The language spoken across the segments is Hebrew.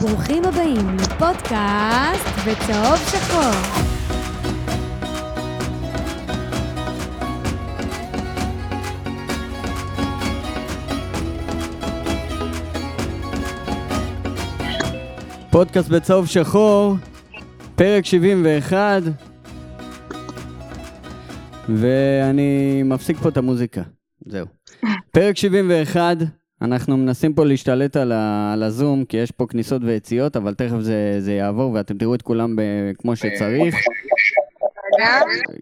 ברוכים הבאים לפודקאסט בצהוב שחור. פודקאסט בצהוב שחור, פרק 71, ואני מפסיק פה את המוזיקה, זהו. פרק 71, אנחנו מנסים פה להשתלט על, ה, על הזום, כי יש פה כניסות ויציאות, אבל תכף זה, זה יעבור ואתם תראו את כולם ב, כמו שצריך.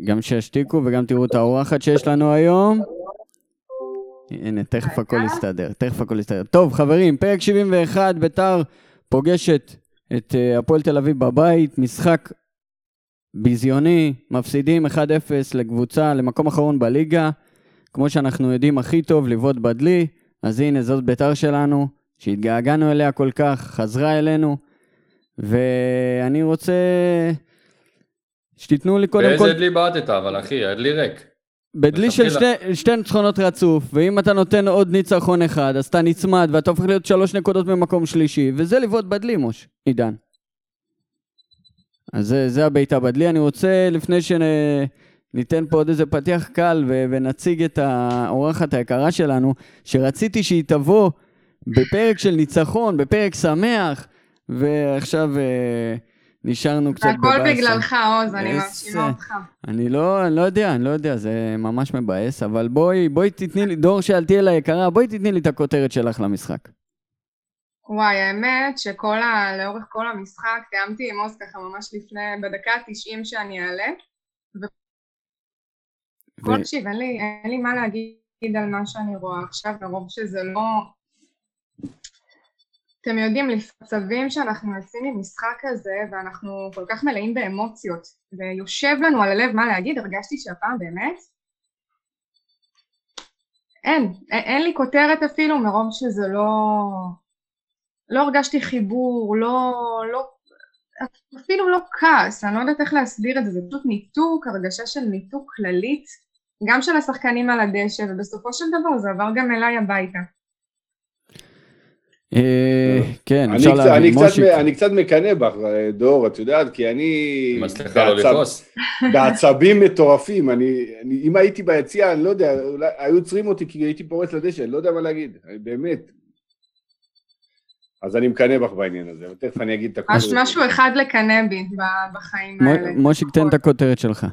גם שישתיקו וגם תראו את האורחת שיש לנו היום. הנה, תכף הכל יסתדר, תכף הכל יסתדר. טוב, חברים, פרק 71, ביתר פוגשת את אה, הפועל תל אביב בבית, משחק ביזיוני, מפסידים 1-0 לקבוצה, למקום אחרון בליגה. כמו שאנחנו יודעים הכי טוב, לבעוט בדלי. אז הנה, זאת ביתר שלנו, שהתגעגענו אליה כל כך, חזרה אלינו. ואני רוצה שתיתנו לי קודם כל... באיזה דלי בעטת אבל אחי, הדלי ריק. בדלי של שתי, שתי ניצחונות רצוף, ואם אתה נותן עוד ניצחון אחד, אז אתה נצמד ואתה הופך להיות שלוש נקודות במקום שלישי, וזה לבעוט בדלי, מוש, עידן. אז זה, זה הבעיטה בדלי. אני רוצה, לפני שניתן פה עוד איזה פתיח קל ו- ונציג את האורחת היקרה שלנו, שרציתי שהיא תבוא בפרק של ניצחון, בפרק שמח, ועכשיו... אה, נשארנו קצת בבאסה. הכל בגללך, עוז, אני מאשימה אותך. אני לא, אני לא יודע, אני לא יודע, זה ממש מבאס, אבל בואי, בואי תתני לי, דור שאלתי אליי יקרה, בואי תתני לי את הכותרת שלך למשחק. וואי, האמת שכל ה... לאורך כל המשחק תיאמתי עם עוז ככה ממש לפני, בדקה ה-90 שאני אעלה. ו... תקשיב, אין אין לי מה להגיד על מה שאני רואה עכשיו, מרוב שזה לא... אתם יודעים, לפצבים שאנחנו יוצאים ממשחק הזה ואנחנו כל כך מלאים באמוציות ויושב לנו על הלב מה להגיד, הרגשתי שהפעם באמת אין, אין לי כותרת אפילו מרוב שזה לא... לא הרגשתי חיבור, לא... לא אפילו לא כעס, אני לא יודעת איך להסביר את זה, זה פשוט ניתוק, הרגשה של ניתוק כללית, גם של השחקנים על הדשא, ובסופו של דבר זה עבר גם אליי הביתה. אה, כן, אפשר להבין, מושיק. אני קצת מקנא בך, דור, את יודעת, כי אני... מצליחה לא לכעוס. בעצבים מטורפים, אם הייתי ביציע, אני לא יודע, היו עוצרים אותי כי הייתי פורץ לדשא, אני לא יודע מה להגיד, באמת. אז אני מקנא בך בעניין הזה, ותכף אני אגיד את הכותרת. יש משהו אחד לקנא בי בחיים האלה. מושיק, תן את הכותרת שלך.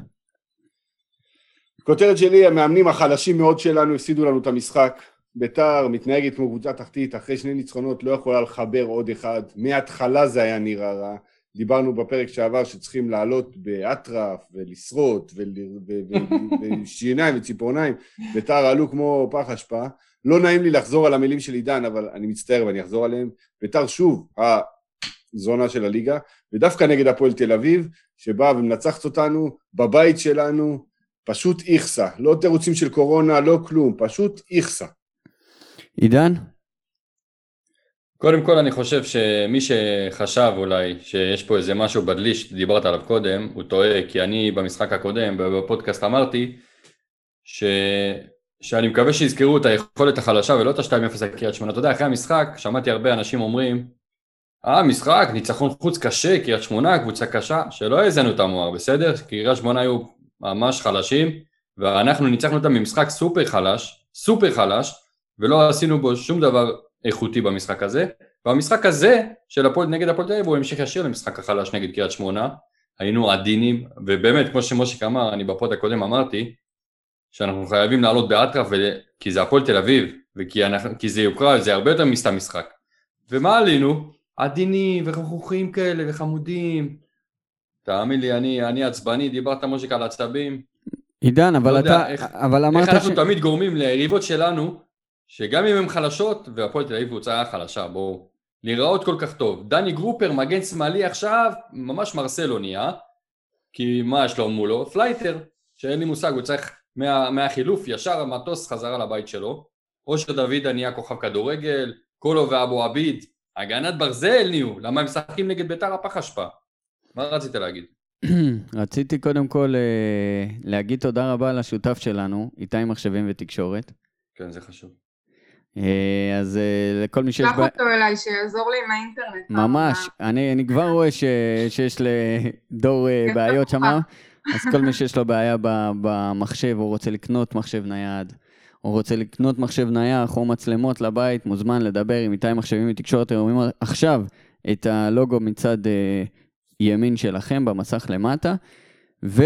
הכותרת שלי, המאמנים החלשים מאוד שלנו הפסידו לנו את המשחק. ביתר מתנהגת כמו קבוצה תחתית, אחרי שני ניצחונות לא יכולה לחבר עוד אחד, מההתחלה זה היה נראה רע, דיברנו בפרק שעבר שצריכים לעלות באטרף ולשרוט ושיניים וציפורניים, ביתר עלו כמו פח אשפה, לא נעים לי לחזור על המילים של עידן אבל אני מצטער ואני אחזור עליהם, ביתר שוב הזונה של הליגה, ודווקא נגד הפועל תל אביב שבאה ומנצחת אותנו בבית שלנו, פשוט איכסה, לא תירוצים של קורונה, לא כלום, פשוט איכסה. עידן? קודם כל אני חושב שמי שחשב אולי שיש פה איזה משהו בדלי שדיברת עליו קודם, הוא טועה, כי אני במשחק הקודם, בפודקאסט אמרתי ש... שאני מקווה שיזכרו את היכולת החלשה ולא את ה-2-0 לקריית שמונה. אתה יודע, אחרי המשחק שמעתי הרבה אנשים אומרים, אה, משחק, ניצחון חוץ קשה, קריית שמונה, קבוצה קשה, שלא האזנו את המואר, בסדר? קריית שמונה היו ממש חלשים, ואנחנו ניצחנו אותם במשחק סופר חלש, סופר חלש, ולא עשינו בו שום דבר איכותי במשחק הזה, והמשחק הזה של הפועל נגד הפועל תל אביב הוא המשך ישיר למשחק החלש נגד קריית שמונה, היינו עדינים, ובאמת כמו שמושיק אמר, אני בפוד הקודם אמרתי, שאנחנו חייבים לעלות באטרף, כי זה הפועל תל אביב, וכי אנחנו, זה יוקרה, זה הרבה יותר מסתם משחק. ומה עלינו? עדינים ורכרוכים כאלה וחמודים. תאמין לי, אני, אני עצבני, דיברת מושיק על עצבים. עידן, אבל לא אתה, יודע, איך, אבל אמרת איך אנחנו ש... תמיד גורמים ליריבות שלנו שגם אם הן חלשות, והפועל תל אביב קבוצה חלשה, בואו, להיראות כל כך טוב. דני גרופר, מגן שמאלי עכשיו, ממש מרסלו נהיה, כי מה יש לו מולו? פלייטר, שאין לי מושג, הוא צריך מה, מהחילוף ישר המטוס חזרה לבית שלו. אושר דוידה נהיה כוכב כדורגל, קולו ואבו עביד, הגנת ברזל נהיו, למה הם משחקים נגד ביתר הפח אשפה? מה רצית להגיד? רציתי קודם כל אה, להגיד תודה רבה לשותף שלנו, איתי מחשבים ותקשורת. כן, זה חשוב. אה, אז אה, לכל מי שיש... בעיה... אותו אליי, שיעזור לי עם האינטרנט. ממש, אני, אני כבר רואה ש, שיש לדור כן, בעיות שם, בטוחה. אז כל מי שיש לו בעיה במחשב, או רוצה לקנות מחשב נייד, או רוצה לקנות מחשב נייח, או מצלמות לבית, מוזמן לדבר עם איתי מחשבים ותקשורת. אתם רואים עכשיו את הלוגו מצד ימין שלכם במסך למטה, ו...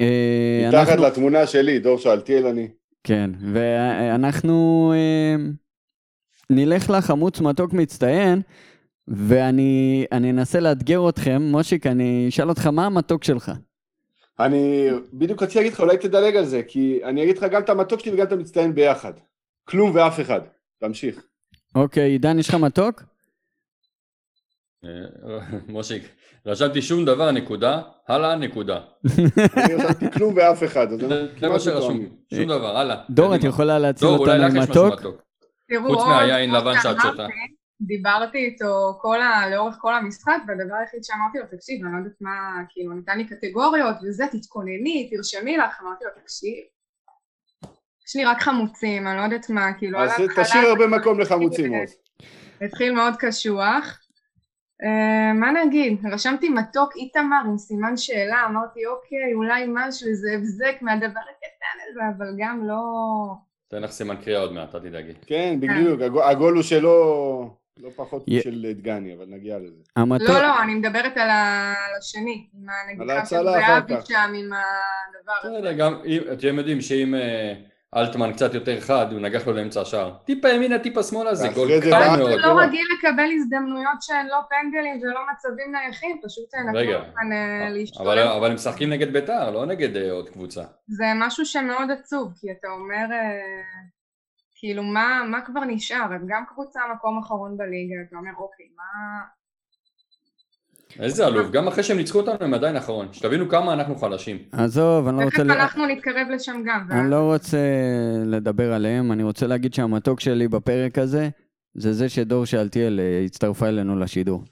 אה, מתחת אנחנו- לתמונה שלי, דור שאלתיאל אני. כן, ואנחנו אה, נלך לחמוץ מתוק מצטיין, ואני אני אנסה לאתגר אתכם. מושיק, אני אשאל אותך, מה המתוק שלך? אני בדיוק רציתי להגיד לך, אולי תדלג על זה, כי אני אגיד לך גם את המתוק שלי וגם את המצטיין ביחד. כלום ואף אחד. תמשיך. אוקיי, עידן, יש לך מתוק? אה, מושיק, רשמתי שום דבר, נקודה, הלאה, נקודה. אני רשמתי כלום ואף אחד, אז זה כמעט מה שרשום, מתואמים. שום דבר, הלאה. דור, את. יכולה להציל אותנו עם מתוק? חוץ עוד, מהיין לבן שאת שותה. דיברתי איתו כל ה... לאורך כל המשחק, והדבר היחיד שאמרתי לו, תקשיב, אני לא יודעת מה, כאילו, נתן לי קטגוריות וזה, תתכונני, תרשמי לך, אמרתי לו, תקשיב, יש לי רק חמוצים, אני לא יודעת מה, כאילו, אז תשאיר הרבה מקום לחמוצים עוד. התחיל מאוד קשוח. אה, מה נגיד, רשמתי מתוק איתמר עם סימן שאלה, אמרתי אוקיי, אולי משהו, איזה הבזק מהדבר הקטן הזה, אבל גם לא... תן לך סימן קריאה עוד מעט, אל תדאגי. כן, בדיוק, הגול- הוא שלו, לא פחות של דגני, אבל נגיע לזה. המתוק... לא, לא, אני מדברת על השני, עם על הנגיחה של ההצלה אחר זהבי כך. שם, עם הדבר הזה. בסדר, גם, אתם יודעים שאם אה, אלטמן קצת יותר חד, הוא נגח לו לאמצע השער. טיפה ימינה, טיפה שמאלה, זה גול קל מאוד. הוא לא רגיל לקבל הזדמנויות שהן לא פנדלים ולא מצבים נייחים, פשוט נתנו רגע, כאן אה, אבל, להשתולל. אבל הם משחקים נגד ביתר, לא נגד אה, עוד קבוצה. זה משהו שמאוד עצוב, כי אתה אומר, אה, כאילו, מה, מה כבר נשאר? הם גם קבוצה מקום אחרון בליגה, אתה אומר, אוקיי, מה... איזה עלוב, גם אחרי שהם ניצחו אותנו הם עדיין אחרון. שתבינו כמה אנחנו חלשים. עזוב, אני לא תכף רוצה... ל- אנחנו נתקרב לשם גם. אני לא רוצה לדבר עליהם, אני רוצה להגיד שהמתוק שלי בפרק הזה, זה זה שדור שאלתיאל אה, הצטרפה אלינו לשידור.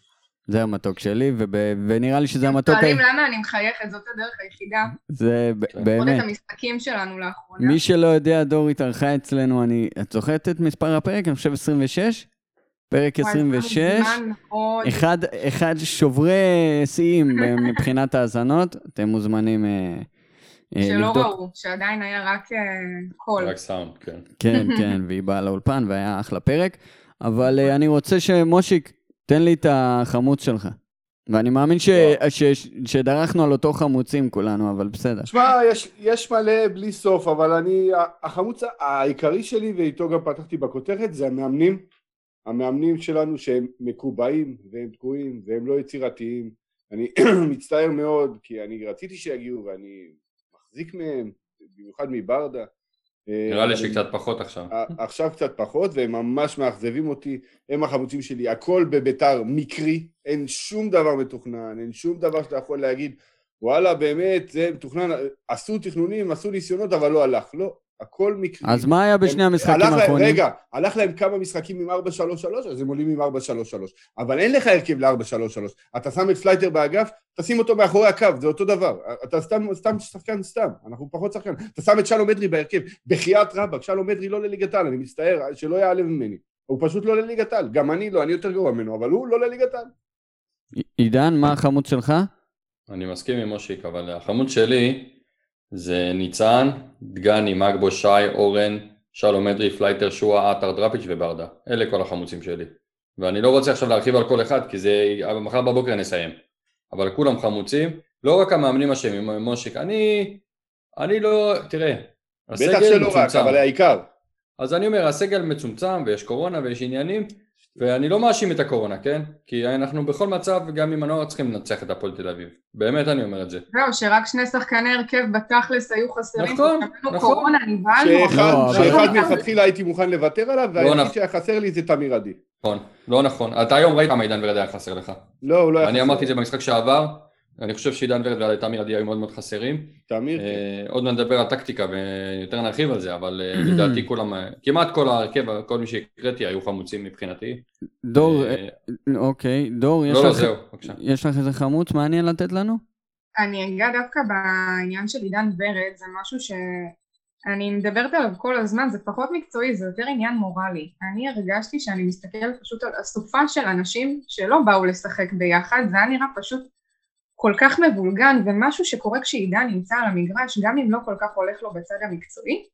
זה המתוק שלי, וב... ונראה לי שזה המתוק... שואלים למה אני מחייכת, זאת הדרך היחידה. זה ב- כן. לראות באמת. את המשחקים שלנו לאחרונה. מי שלא יודע, דור התארחה אצלנו, אני... את זוכרת את מספר הפרק? אני חושב 26? פרק וואי, 26. זמן מאוד. אחד, אחד שוברי שיאים אה, מבחינת האזנות, אתם מוזמנים אה, אה, שלא לבדוק. ראו, שעדיין היה רק אה, קול. רק סאונד, כן. כן, כן, והיא באה לאולפן והיה אחלה פרק. אבל אה, אני רוצה שמושיק, תן לי את החמוץ שלך. ואני מאמין ש, ש, ש, שדרכנו על אותו חמוצים כולנו, אבל בסדר. תשמע, יש, יש מלא בלי סוף, אבל אני, החמוץ העיקרי שלי, ואיתו גם פתחתי בכותרת, זה המאמנים. המאמנים שלנו שהם מקובעים והם תקועים והם לא יצירתיים. אני מצטער מאוד, כי אני רציתי שיגיעו ואני מחזיק מהם, במיוחד מברדה. נראה לי אבל שקצת פחות עכשיו. ה- עכשיו קצת פחות, והם ממש מאכזבים אותי, הם החמוצים שלי, הכל בביתר מקרי, אין שום דבר מתוכנן, אין שום דבר שאתה יכול להגיד, וואלה באמת, זה מתוכנן, עשו תכנונים, עשו ניסיונות, אבל לא הלך, לא, הכל מקרי. אז מה היה בשני הם- המשחקים הלך להם- האחרונים? רגע, הלך להם כמה משחקים עם 4-3-3, אז הם עולים עם 4-3-3, אבל אין לך הרכב ל-4-3-3, אתה שם את פלייטר באגף, תשים אותו מאחורי הקו, זה אותו דבר, אתה סתם, סתם שחקן סתם, אנחנו פחות שחקן, אתה שם את שלום אדרי בהרכב, בחייאת רבאק, שלום אדרי לא לליגת העל, אני מצטער, שלא ייעלב ממני, הוא פשוט לא לליגת העל, גם אני לא, אני יותר גרוע ממנו, אבל הוא לא לליגת העל. עידן, מה החמוץ שלך? אני מסכים עם מושיק, אבל החמוץ שלי זה ניצן, דגני, מגבו, שי, אורן, שלום אדרי, פלייטר, שועה, עטר, דראפיץ' וברדה. אלה כל החמוצים שלי. ואני לא רוצה עכשיו להרחיב על כל אחד, כי זה מחר בבוקר נסיים. אבל כולם חמוצים, לא רק המאמנים אשמים, מושיק. אני, אני לא, תראה, בטח הסגל שלא רק, מצומצם. אבל העיקר. אז אני אומר, הסגל מצומצם ויש קורונה ויש עניינים, ואני לא מאשים את הקורונה, כן? כי אנחנו בכל מצב, גם עם הנוער צריכים לנצח את הפועל תל אביב. באמת אני אומר את זה. זהו, שרק שני שחקני הרכב בתכלס היו חסרים. נכון, שמענו נכון. קורונה, נבהלנו. לא, שאחד שאחד מלכתחילה הייתי מוכן לוותר עליו, והיחיד נכון. שהיה חסר לי זה תמיר עדי. נכון, לא נכון. אתה היום ראית כמה עידן ורד היה חסר לך. לא, הוא לא היה אני חסר. אמרתי את זה במשחק שעבר, אני חושב שעידן ורד ותמיר עדי היו מאוד מאוד חסרים. תמיר, כן. אה, עוד מעט נדבר על טקטיקה ויותר נרחיב על זה, אבל אה, לדעתי כולם, אה, כמעט כל ההרכב, כל מי שהקראתי היו חמוצים מבחינתי. דור, אוקיי, דור, יש לא, לא, לך- זהו, בבקשה. יש לך איזה חמוץ מעניין לתת לנו? אני אגע דווקא בעניין של עידן ורד, זה משהו אני מדברת עליו כל הזמן, זה פחות מקצועי, זה יותר עניין מורלי. אני הרגשתי שאני מסתכלת פשוט על אסופה של אנשים שלא באו לשחק ביחד, זה היה נראה פשוט כל כך מבולגן, ומשהו שקורה כשעידן נמצא על המגרש, גם אם לא כל כך הולך לו בצד המקצועי,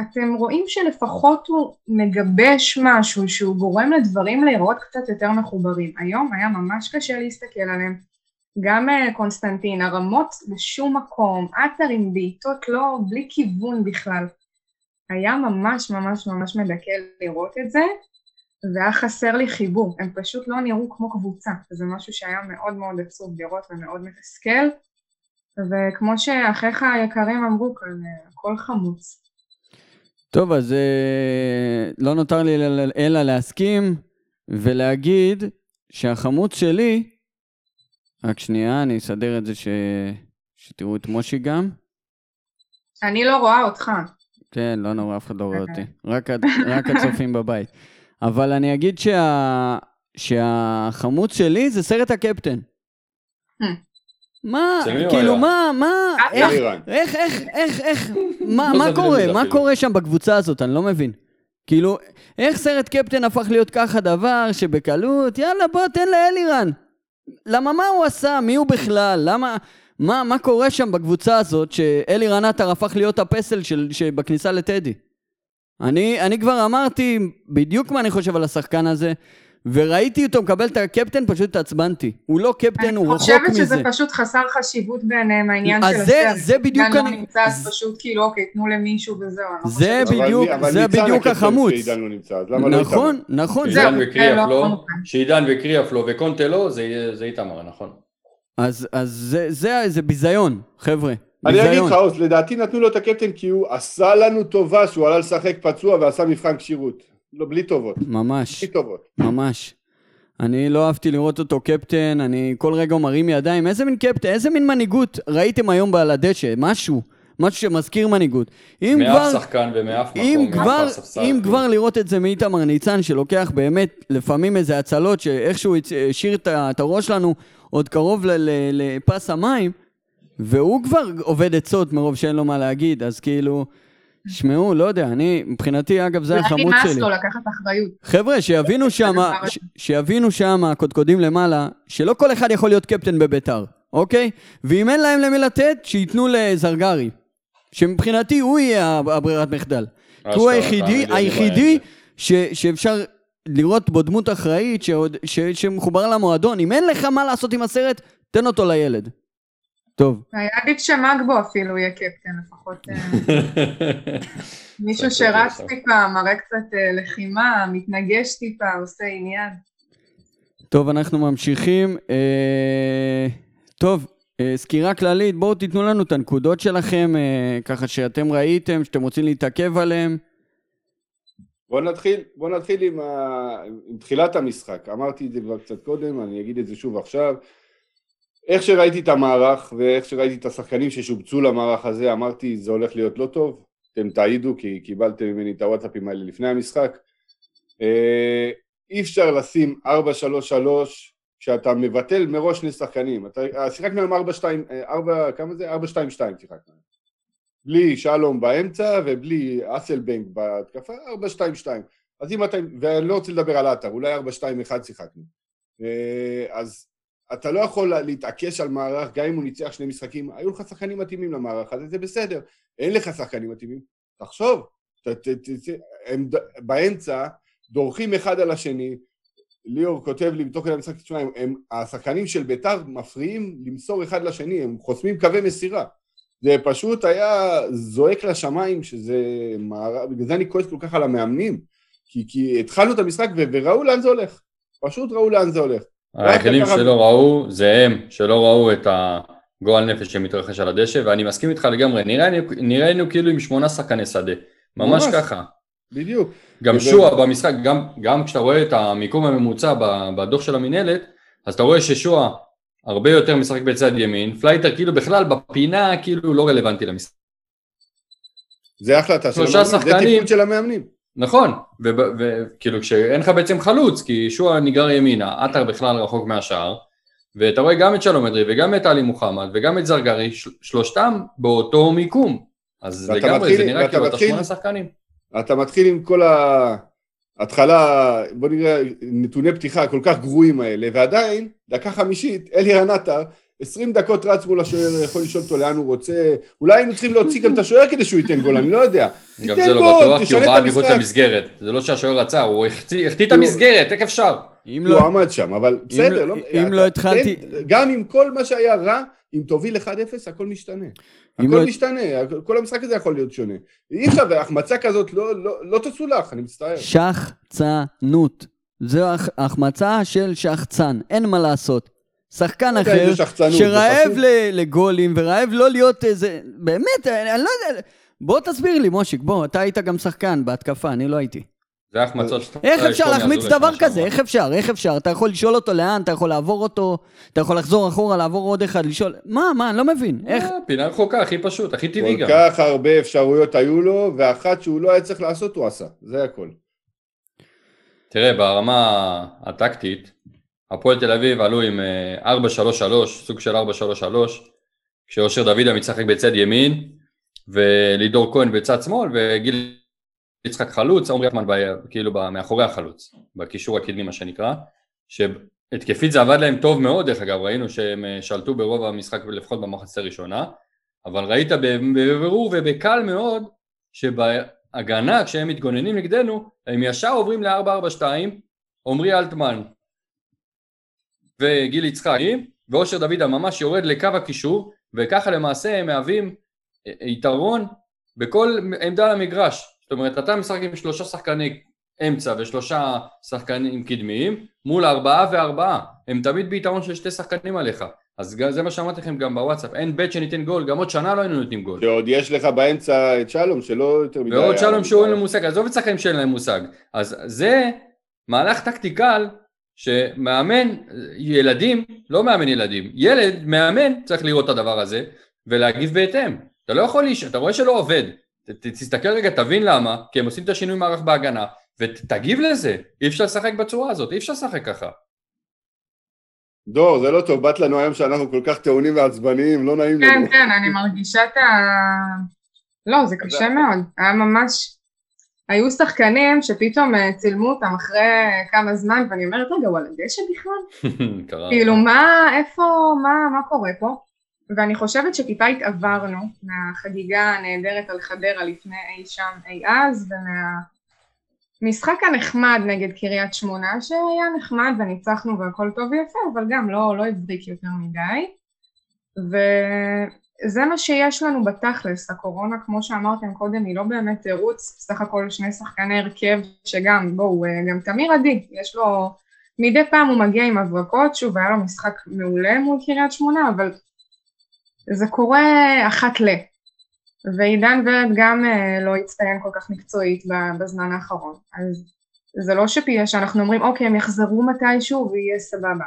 אתם רואים שלפחות הוא מגבש משהו שהוא גורם לדברים להיראות קצת יותר מחוברים. היום היה ממש קשה להסתכל עליהם. גם אה, קונסטנטין, הרמות בשום מקום, עטר עם בעיטות לא, בלי כיוון בכלל. היה ממש ממש ממש מדכא לראות את זה, והיה חסר לי חיבור, הם פשוט לא נראו כמו קבוצה, וזה משהו שהיה מאוד מאוד עצוב לראות ומאוד מתסכל, וכמו שאחיך היקרים אמרו כאן, אה, הכל חמוץ. טוב, אז אה, לא נותר לי אלא- להסכים ולהגיד שהחמוץ שלי, רק שנייה, אני אסדר את זה ש... שתראו את מושי גם. אני לא רואה אותך. כן, לא נורא, אף אחד לא רואה אותי. רק, רק הצופים בבית. אבל אני אגיד שה... שהחמוץ שלי זה סרט הקפטן. Hmm. מה, כאילו? מה, מה, איך, אלירן. איך, איך, איך, איך, מה, לא מה קורה? מה. קורה שם בקבוצה הזאת? אני לא מבין. כאילו, איך סרט קפטן הפך להיות ככה דבר שבקלות, יאללה, בוא, תן לאלירן. למה מה הוא עשה? מי הוא בכלל? למה... מה, מה קורה שם בקבוצה הזאת שאלירן עטר הפך להיות הפסל של, שבכניסה לטדי? אני, אני כבר אמרתי בדיוק מה אני חושב על השחקן הזה, וראיתי אותו מקבל את הקפטן, פשוט התעצבנתי. הוא לא קפטן, הוא אני רחוק חושבת מזה. שזה פשוט חסר חשיבות בעיניהם העניין אז של זה- הסרט. זה בדיוק עידן אני- לא נמצא, אז זה- פשוט כאילו אוקיי, תנו למישהו וזהו. אני לא זה חושבת- בדיוק- זה בדיוק החמוץ. שעידן לא נמצא, אז למה לא נכון, איתמר? נכון. זהו, שעידן כן, וקריאף לא לא, וקריאף לא וקונטה לא, זה איתמר, נכון. אז, אז זה, זה, זה ביזיון, חבר'ה. אני אגיד. לך, עוז, לדעתי נתנו לו את הקפטן כי הוא עשה לנו טובה שהוא עלה לשחק פצוע ועשה מבחן כשירות. לא, בלי טובות. ממש, בלי טובות. ממש. אני לא אהבתי לראות אותו קפטן, אני כל רגע הוא מרים ידיים. איזה מין קפטן, איזה מין מנהיגות ראיתם היום על הדשא? משהו, משהו שמזכיר מנהיגות. אם מאף כבר, שחקן ומאף מקום, אם מאף כבר, ספסל. אם כבר לראות את זה מאיתמר ניצן, שלוקח באמת לפעמים איזה הצלות, שאיכשהו השאיר את הראש שלנו עוד קרוב ל- ל- לפס המים, והוא כבר עובד עצות מרוב שאין לו מה להגיד, אז כאילו, שמעו, לא יודע, אני, מבחינתי, אגב, זה אולי החמוץ נמאס שלי. לו לקחת אחריות. חבר'ה, שיבינו שמה, ש- שיבינו שמה, הקודקודים למעלה, שלא כל אחד יכול להיות קפטן בביתר, אוקיי? ואם אין להם למי לתת, שייתנו לזרגרי. שמבחינתי הוא יהיה הברירת מחדל. כי הוא היחידי, לי היחידי ש, שאפשר לראות בו דמות אחראית שעוד, ש, שמחובר למועדון. אם אין לך מה לעשות עם הסרט, תן אותו לילד. טוב, היה עדיף שמגבו אפילו יהיה קפטן, לפחות אה, מישהו שרץ. טיפה, מראה קצת אה, לחימה, מתנגש טיפה, עושה עניין. טוב, אנחנו ממשיכים. אה, טוב, סקירה כללית, בואו תיתנו לנו את הנקודות שלכם, ככה שאתם ראיתם, שאתם רוצים להתעכב עליהם. בוא נתחיל, בוא נתחיל עם, ה... עם תחילת המשחק. אמרתי את זה כבר קצת קודם, אני אגיד את זה שוב עכשיו. איך שראיתי את המערך ואיך שראיתי את השחקנים ששובצו למערך הזה, אמרתי זה הולך להיות לא טוב. אתם תעידו כי קיבלתם ממני את הוואטסאפים האלה לפני המשחק. אה, אי אפשר לשים 4-3-3 כשאתה מבטל מראש שני שחקנים. אה, שיחקנו עם 4-2, 4, כמה זה? 4-2-2 שיחקנו. בלי שלום באמצע ובלי אסלבנק בהתקפה, 4-2-2. אז אם אתה, ואני לא רוצה לדבר על עטר, אולי 4-2-1 שיחקנו. אה, אז אתה לא יכול להתעקש על מערך, גם אם הוא ניצח שני משחקים, היו לך שחקנים מתאימים למערך הזה, זה בסדר. אין לך שחקנים מתאימים, תחשוב. ת, ת, ת, ת, הם ד- באמצע דורכים אחד על השני, ליאור כותב לי בתוך כדי המשחק, תשמע, הם, השחקנים של ביתר מפריעים למסור אחד לשני, הם חוסמים קווי מסירה. זה פשוט היה זועק לשמיים שזה מערב, בגלל זה אני כועס כל כך על המאמנים, כי, כי התחלנו את המשחק ו- וראו לאן זה הולך, פשוט ראו לאן זה הולך. היחידים שלא ראו זה הם, שלא ראו את הגועל נפש שמתרחש על הדשא, ואני מסכים איתך לגמרי, נראינו, כאילו עם שמונה שחקני שדה, ממש. ככה. בדיוק. גם שועה במשחק, גם, גם כשאתה רואה את המיקום הממוצע בדוח של המינהלת, אז אתה רואה ששועה הרבה יותר משחק בצד ימין, פלייטר כאילו בכלל בפינה כאילו לא רלוונטי למשחק. זה החלטה של המאמנים, זה. טיפול של המאמנים. נכון, וכאילו כשאין לך בעצם חלוץ, כי שועה נגרר ימינה, עטר בכלל רחוק מהשער, ואתה רואה גם את שלום אדרי וגם את עלי מוחמד וגם את זרגרי, של- שלושתם באותו מיקום. אז לגמרי, מתחיל- זה נראה כאילו אתה שמונה שחקנים. אתה מתחיל עם כל ההתחלה, בוא נראה, נתוני פתיחה כל כך גרועים האלה, ועדיין, דקה חמישית, אלירן עטר, 20 דקות רץ מול השוער, יכול לשאול אותו לאן הוא רוצה, אולי היינו צריכים להוציא גם את השוער כדי שהוא ייתן גול, אני לא יודע. גם זה לא בטוח, כי הוא בעט מחוץ. למסגרת. זה לא שהשוער רצה, הוא החטיא את הוא- המסגרת, איך אפשר? אם הוא לא... עמד שם, אבל בסדר. אם לא- אם לא התחלתי- גם עם כל מה שהיה רע, אם תוביל 1-0, הכל משתנה. הכל לא- משתנה, כל המשחק הזה יכול להיות שונה. אי אפשר, והחמצה כזאת לא- לא לא תסולח, אני מצטער. שחצנות. זו הח- החמצה של שחצן, אין מה לעשות. שחקן לא אחר שרעב לגולים ורעב לא להיות איזה... באמת, אני לא יודע... בוא תסביר לי, מושיק, בוא, אתה היית גם שחקן בהתקפה, אני לא הייתי. זה החמצות שאתה... איך יש אפשר להחמיץ דבר כזה? איך אפשר? איך אפשר? אתה יכול לשאול אותו לאן, אתה יכול לעבור אותו, אתה יכול לחזור אחורה, לעבור עוד אחד, לשאול... מה, מה, אני לא מבין. איך? אה, פינה רחוקה, הכי פשוט, הכי טבעי כל גם. כך הרבה אפשרויות היו לו, ואחת שהוא לא היה צריך לעשות הוא עשה, זה הכל. תראה, ברמה הטקטית, הפועל תל אביב עלו עם אה, 4-3-3, סוג של 4-3-3, כשאושר דוידה משחק בצד ימין, ולידור כהן בצד שמאל, וגיל יצחק חלוץ, עמרי יחמן כאילו מאחורי החלוץ, בקישור הקדמי מה שנקרא, שהתקפית זה עבד להם טוב מאוד דרך אגב, ראינו שהם אה, שלטו ברוב המשחק לפחות במחצית הראשונה, אבל ראית בבירור ובקל מאוד שבהגנה כשהם מתגוננים נגדנו הם ישר עוברים ל-442 עמרי אלטמן וגיל יצחקי ואושר דוידה ממש יורד לקו הקישור וככה למעשה הם מהווים אה, יתרון בכל עמדה למגרש זאת אומרת אתה משחק עם שלושה שחקני אמצע ושלושה שחקנים קדמיים מול ארבעה וארבעה. הם תמיד ביתרון של שתי שחקנים עליך. אז זה מה שאמרתי לכם גם בוואטסאפ. אין בית שניתן גול. גם עוד שנה לא היינו נותנים גול. שעוד יש לך באמצע את שלום, שלא יותר מדי... ועוד שלום לו שהוא אין מדי. לו מושג, עזוב את שחקנים שאין להם מושג. אז זה מהלך טקטיקל שמאמן ילדים, לא מאמן ילדים, ילד, מאמן, צריך לראות את הדבר הזה ולהגיב בהתאם. אתה לא יכול, להיש... אתה רואה שלא עובד, ת, ת, תסתכל רגע, תבין למה, כי הם עושים את השינוי מערך בהגנה, ותגיב לזה, אי אפשר לשחק בצורה הזאת, אי אפשר לשחק ככה. דור, זה לא טוב, באת לנו היום שאנחנו כל כך טעונים ועצבניים, לא נעים כן, לנו. כן, אני מרגישה את ה... לא, זה קשה מאוד. היה ממש... היו שחקנים שפתאום אה, צילמו אותם אחרי כמה זמן, ואני אומרת, רגע, הוא על הדשא בכלל? כאילו, מה, איפה, מה, מה קורה פה? ואני חושבת שטיפה התעברנו מהחגיגה הנהדרת על חדרה לפני אי שם אי אז, ומהמשחק הנחמד נגד קריית שמונה, שהיה נחמד וניצחנו והכל טוב ויפה, אבל גם לא, לא הבריק יותר מדי. וזה מה שיש לנו בתכלס, הקורונה, כמו שאמרתם קודם, היא לא באמת תירוץ, סך הכל שני שחקני הרכב, שגם, בואו, אה, גם תמיר עדי, יש לו, מדי פעם הוא מגיע עם הברקות, שוב, היה לו משחק מעולה מול קריית שמונה, אבל זה קורה אחת ל. ועידן ורד גם אה, לא הצטיין כל כך מקצועית בזמן האחרון, אז זה לא שפיה שאנחנו אומרים, אוקיי, הם יחזרו מתישהו ויהיה סבבה.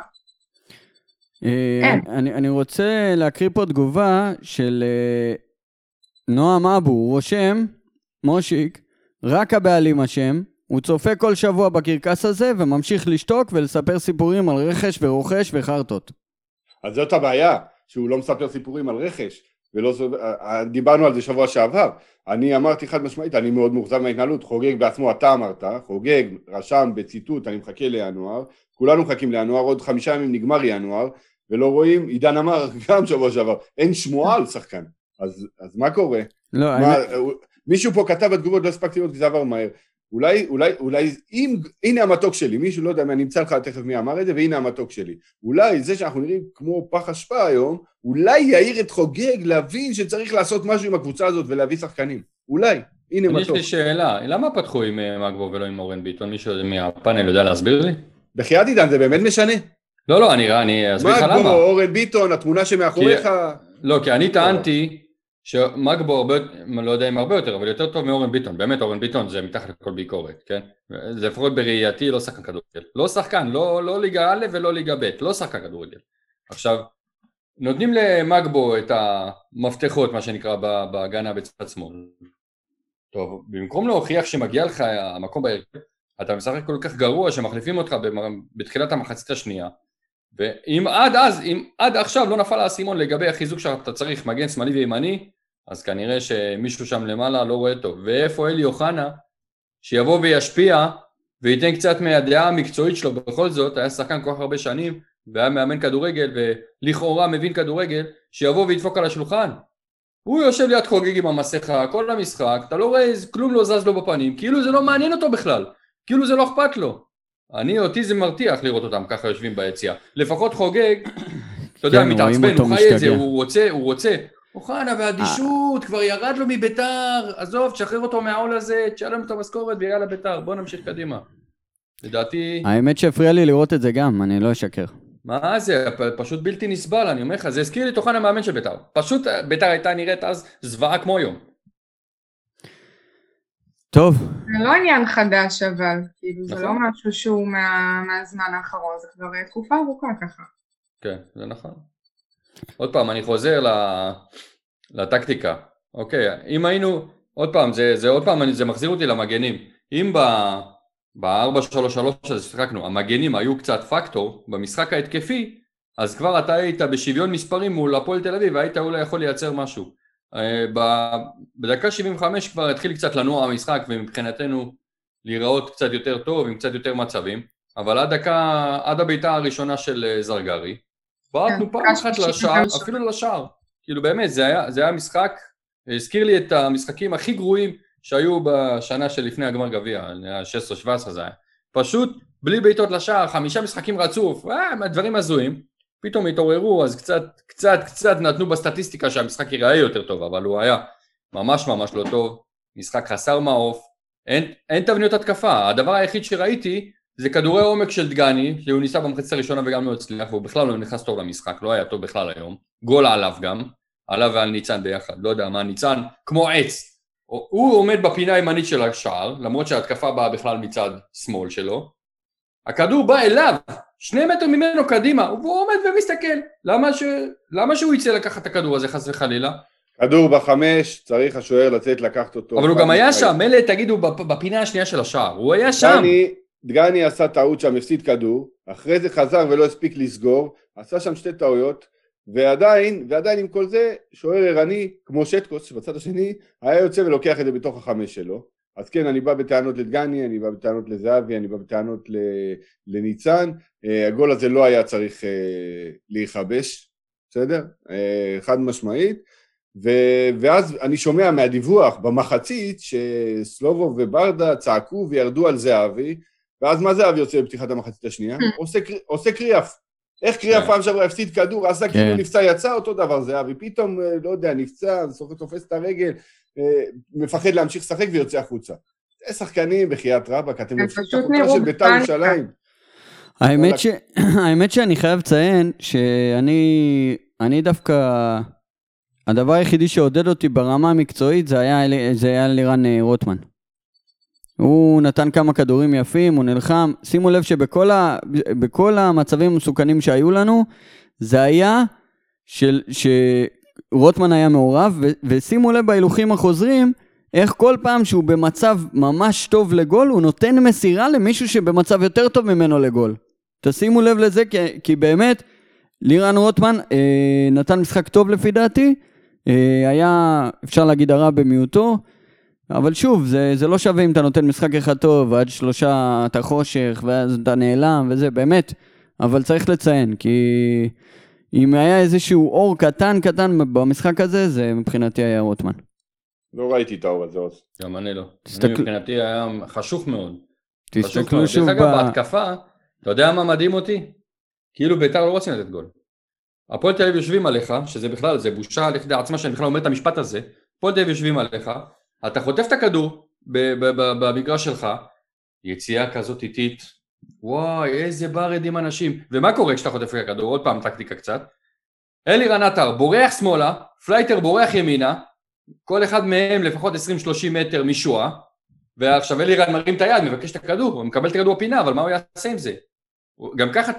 אה, אין. אני, אני רוצה להקריא פה תגובה של אה, נועם אבו, הוא רושם, מושיק, רק הבעלים אשם, הוא צופה כל שבוע בקרקס הזה וממשיך לשתוק ולספר סיפורים על רכש ורוכש וחרטות. אז זאת הבעיה, שהוא לא מספר סיפורים על רכש, ולא אה, דיברנו על זה שבוע שעבר. אני אמרתי חד משמעית, אני מאוד מאוכזב מההתנהלות, חוגג בעצמו, אתה אמרת, חוגג, רשם בציטוט, אני מחכה לינואר, כולנו מחכים לינואר, עוד חמישה ימים נגמר ינואר, ולא רואים, עידן אמר גם שבוע שעבר, אין שמועה על שחקן. אז, אז מה קורה? לא, מה, האמת- אה, מישהו פה כתב בתגובות, לא הספקתי לראות כי זה עבר מהר. אולי, אולי, אולי, אם, הנה המתוק שלי, מישהו לא יודע, אני אמצא לך תכף מי אמר את זה, והנה המתוק שלי. אולי זה שאנחנו נראים כמו פח אשפה היום, אולי יאיר את חוגג להבין שצריך לעשות משהו עם הקבוצה הזאת ולהביא שחקנים. אולי, הנה יש מתוק. לי שאלה, למה פתחו עם אה, מגבו ולא עם אורן ביטון? מישהו מהפאנל יודע להסביר לי? בחייאת עידן, זה באמת משנה? לא, לא, אני אני אסביר לך מגבו, למה. אורן ביטון, התמונה שמאחוריך, לא, כי אני טענתי שמגבו הרבה, לא יודע אם הרבה יותר, אבל יותר טוב מאורן ביטון, באמת אורן ביטון זה מתחת לכל ביקורת, כן? זה לפחות בראייתי לא שחקן כדורגל. לא שחקן, לא, לא ליגה א' ולא ליגה ב', לא שחקן כדורגל. עכשיו, נותנים למגבו את המפתחות, מה שנקרא, בהגנה בצד שמאל. טוב, במקום להוכיח שמגיע לך המקום בהרכב, אתה משחק כל כך גרוע שמחליפים אותך בתחילת המחצית השנייה, ואם עד אז, אם עד עכשיו לא נפל האסימון לגבי החיזוק שאתה צריך מגן שמאלי וימני, אז כנראה שמישהו שם למעלה לא רואה טוב. ואיפה אלי אוחנה, שיבוא וישפיע וייתן קצת מהדעה המקצועית שלו, בכל זאת, היה שחקן כל כך הרבה שנים, והיה מאמן כדורגל, ולכאורה מבין כדורגל, שיבוא וידפוק על השולחן. הוא יושב ליד חוגג עם המסכה כל המשחק, אתה לא רואה, כלום לא זז לו בפנים, כאילו זה לא מעניין אותו בכלל, כאילו זה לא אכפת לו. אני, אותי זה מרתיח לראות אותם ככה יושבים ביציאה. לפחות חוגג, אתה יודע, כן, מתעצבן, הוא חי את זה. הוא רוצה, הוא רוצה. אוחנה והאדישות, כבר ירד לו מביתר, עזוב, תשחרר אותו מהעול הזה, תשלם את המשכורת ויאללה ביתר, בוא נמשיך קדימה. לדעתי, האמת שהפריע לי לראות את זה גם, אני לא אשקר. מה זה, פשוט בלתי נסבל, אני אומר לך, זה הזכיר לי את אוחנה מאמן של ביתר. פשוט אה, ביתר הייתה נראית אז זוועה כמו היום. טוב, זה לא עניין חדש אבל, כאילו זה נכון. לא משהו שהוא מה, מהזמן האחרון, זה כבר אה, תקופה ארוכה ככה. כן, זה נכון. עוד פעם, אני חוזר ל... לטקטיקה. אוקיי, אם היינו, עוד פעם, זה, זה עוד פעם, אני- זה מחזיר אותי למגנים. אם ב... ב-4-3-3 הזה ששיחקנו, המגנים היו קצת פקטור במשחק ההתקפי, אז כבר אתה היית בשוויון מספרים מול הפועל תל אביב, והיית אולי יכול לייצר משהו. אה, בדקה 75 כבר התחיל קצת לנוע המשחק, ומבחינתנו להיראות קצת יותר טוב, עם קצת יותר מצבים, אבל עד דקה, עד הבעיטה הראשונה של אה, זרגרי, בעטנו כן, פעם אחת 30 לשער. אפילו לשער. כאילו באמת, זה היה, זה היה משחק, הזכיר לי את המשחקים הכי גרועים שהיו בשנה שלפני הגמר גביע, 16-17 זה היה. פשוט בלי בעיטות לשער, חמישה משחקים רצוף, אה, דברים הזויים. פתאום התעוררו, אז קצת, קצת, קצת נתנו בסטטיסטיקה שהמשחק ייראה יותר טוב, אבל הוא היה ממש ממש לא טוב, משחק חסר מעוף, אין, אין תבניות התקפה, הדבר היחיד שראיתי זה כדורי עומק של דגני, שהוא ניסה במחצית הראשונה וגם לא הצליח, והוא בכלל לא נכנס טוב למשחק, לא היה טוב בכלל היום, גול עליו גם, עליו ועל ניצן ביחד, לא יודע מה, ניצן כמו עץ, הוא עומד בפינה הימנית של השער, למרות שההתקפה באה בכלל מצד שמאל שלו, הכדור בא אליו, שני מטר ממנו קדימה, והוא עומד ומסתכל, למה, ש... למה שהוא יצא לקחת את הכדור הזה חס וחלילה? כדור בחמש, צריך השוער לצאת לקחת אותו. אבל הוא גם היה. שם, מילא תגידו בפ- בפינה השנייה של השער, הוא היה שם. דגני, דגני עשה טעות שם, הפסיד כדור, אחרי זה חזר ולא הספיק לסגור, עשה שם שתי טעויות, ועדיין, ועדיין עם כל זה, שוער ערני, כמו שטקוס שבצד השני, היה יוצא ולוקח את זה בתוך החמש שלו. אז כן, אני בא בטענות לדגני, אני בא בטענות לזהבי, אני בא בטענות לניצן, אה, הגול הזה לא היה צריך אה, להיכבש, בסדר? אה, חד משמעית. ו- ואז אני שומע מהדיווח במחצית שסלובו וברדה צעקו וירדו על זהבי, ואז מה זהבי עושה בפתיחת המחצית השנייה? עושה, קר- עושה קריאף. איך קריאף כן. פעם שעברה הפסיד כדור, עשה כאילו כן. נפצע, יצא אותו דבר זהבי, פתאום, לא יודע, נפצע, סוף- תופס את הרגל, מפחד להמשיך לשחק ויוצא החוצה. זה שחקנים, בחייאת רבאק, אתם לוקחים את נראו של בית"ר. ירושלים. האמת, ש... האמת שאני חייב לציין שאני אני דווקא... הדבר היחידי שעודד אותי ברמה המקצועית זה היה, זה היה לירן אה, רוטמן. הוא נתן כמה כדורים יפים, הוא נלחם. שימו לב שבכל ה... בכל המצבים המסוכנים שהיו לנו, זה היה של... שרוטמן היה מעורב. ושימו לב בהילוכים החוזרים, איך כל פעם שהוא במצב ממש טוב לגול, הוא נותן מסירה למישהו שבמצב יותר טוב ממנו לגול. תשימו לב לזה, כי, כי באמת, לירן רוטמן אה, נתן משחק טוב לפי דעתי, אה, היה, אפשר להגיד, הרע במיעוטו, אבל שוב, זה, זה לא שווה אם אתה נותן משחק אחד טוב, ועד שלושה אתה חושך, ואז אתה נעלם, וזה, באמת. אבל צריך לציין, כי אם היה איזשהו אור קטן קטן במשחק הזה, זה מבחינתי היה רוטמן. לא ראיתי את האור הזה עוז. גם אני לא. תסתכל- אני מבחינתי היה חשוך מאוד. תסתכלו. שוב דרך ב... אגב, בהתקפה, אתה יודע מה מדהים אותי? כאילו ביתר לא רוצים לתת גול. הפועל תל אביב יושבים עליך, שזה בכלל, זה בושה לכדי עצמה שאני בכלל אומר את המשפט הזה, הפועל תל אביב יושבים עליך, אתה חוטף את הכדור במגרש שלך, יציאה כזאת איטית, וואי, איזה ברד עם אנשים. ומה קורה כשאתה חוטף את הכדור? עוד פעם טקטיקה קצת. אלירן עטר בורח שמאלה, פלייטר בורח ימינה, כל אחד מהם לפחות 20-30 מטר משועה, ועכשיו אלירן מרים את היד, מבקש את הכדור, הוא מקבל את הכדור בפינה, אבל מה הוא יעשה עם זה? גם ככה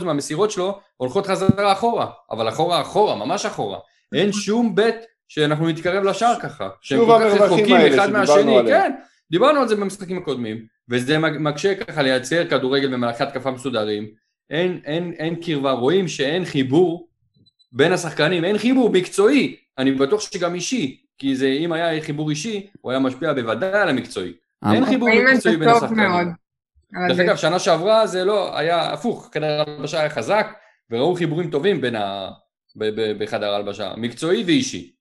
90% מהמסירות שלו הולכות חזרה אחורה, אבל אחורה אחורה, ממש אחורה. אין שום בית שאנחנו נתקרב לשער ככה. שהם שוב כל כך המרווחים רחוקים האלה אחד שדיברנו מהשני, עליהם. כן, דיברנו על זה במשחקים הקודמים, וזה מקשה ככה לייצר כדורגל במהלכי התקפה מסודרים. אין, אין, אין קרבה, רואים שאין חיבור בין השחקנים, אין חיבור מקצועי, אני בטוח שגם אישי, כי זה, אם היה חיבור אישי, הוא היה משפיע בוודאי על המקצועי. אמר- אין חיבור מקצועי בין השחקנים. דרך. אגב, שנה שעברה זה לא, היה הפוך, חדר הלבשה היה חזק, וראו חיבורים טובים בין ה... ב- ב- בחדר הלבשה, מקצועי ואישי.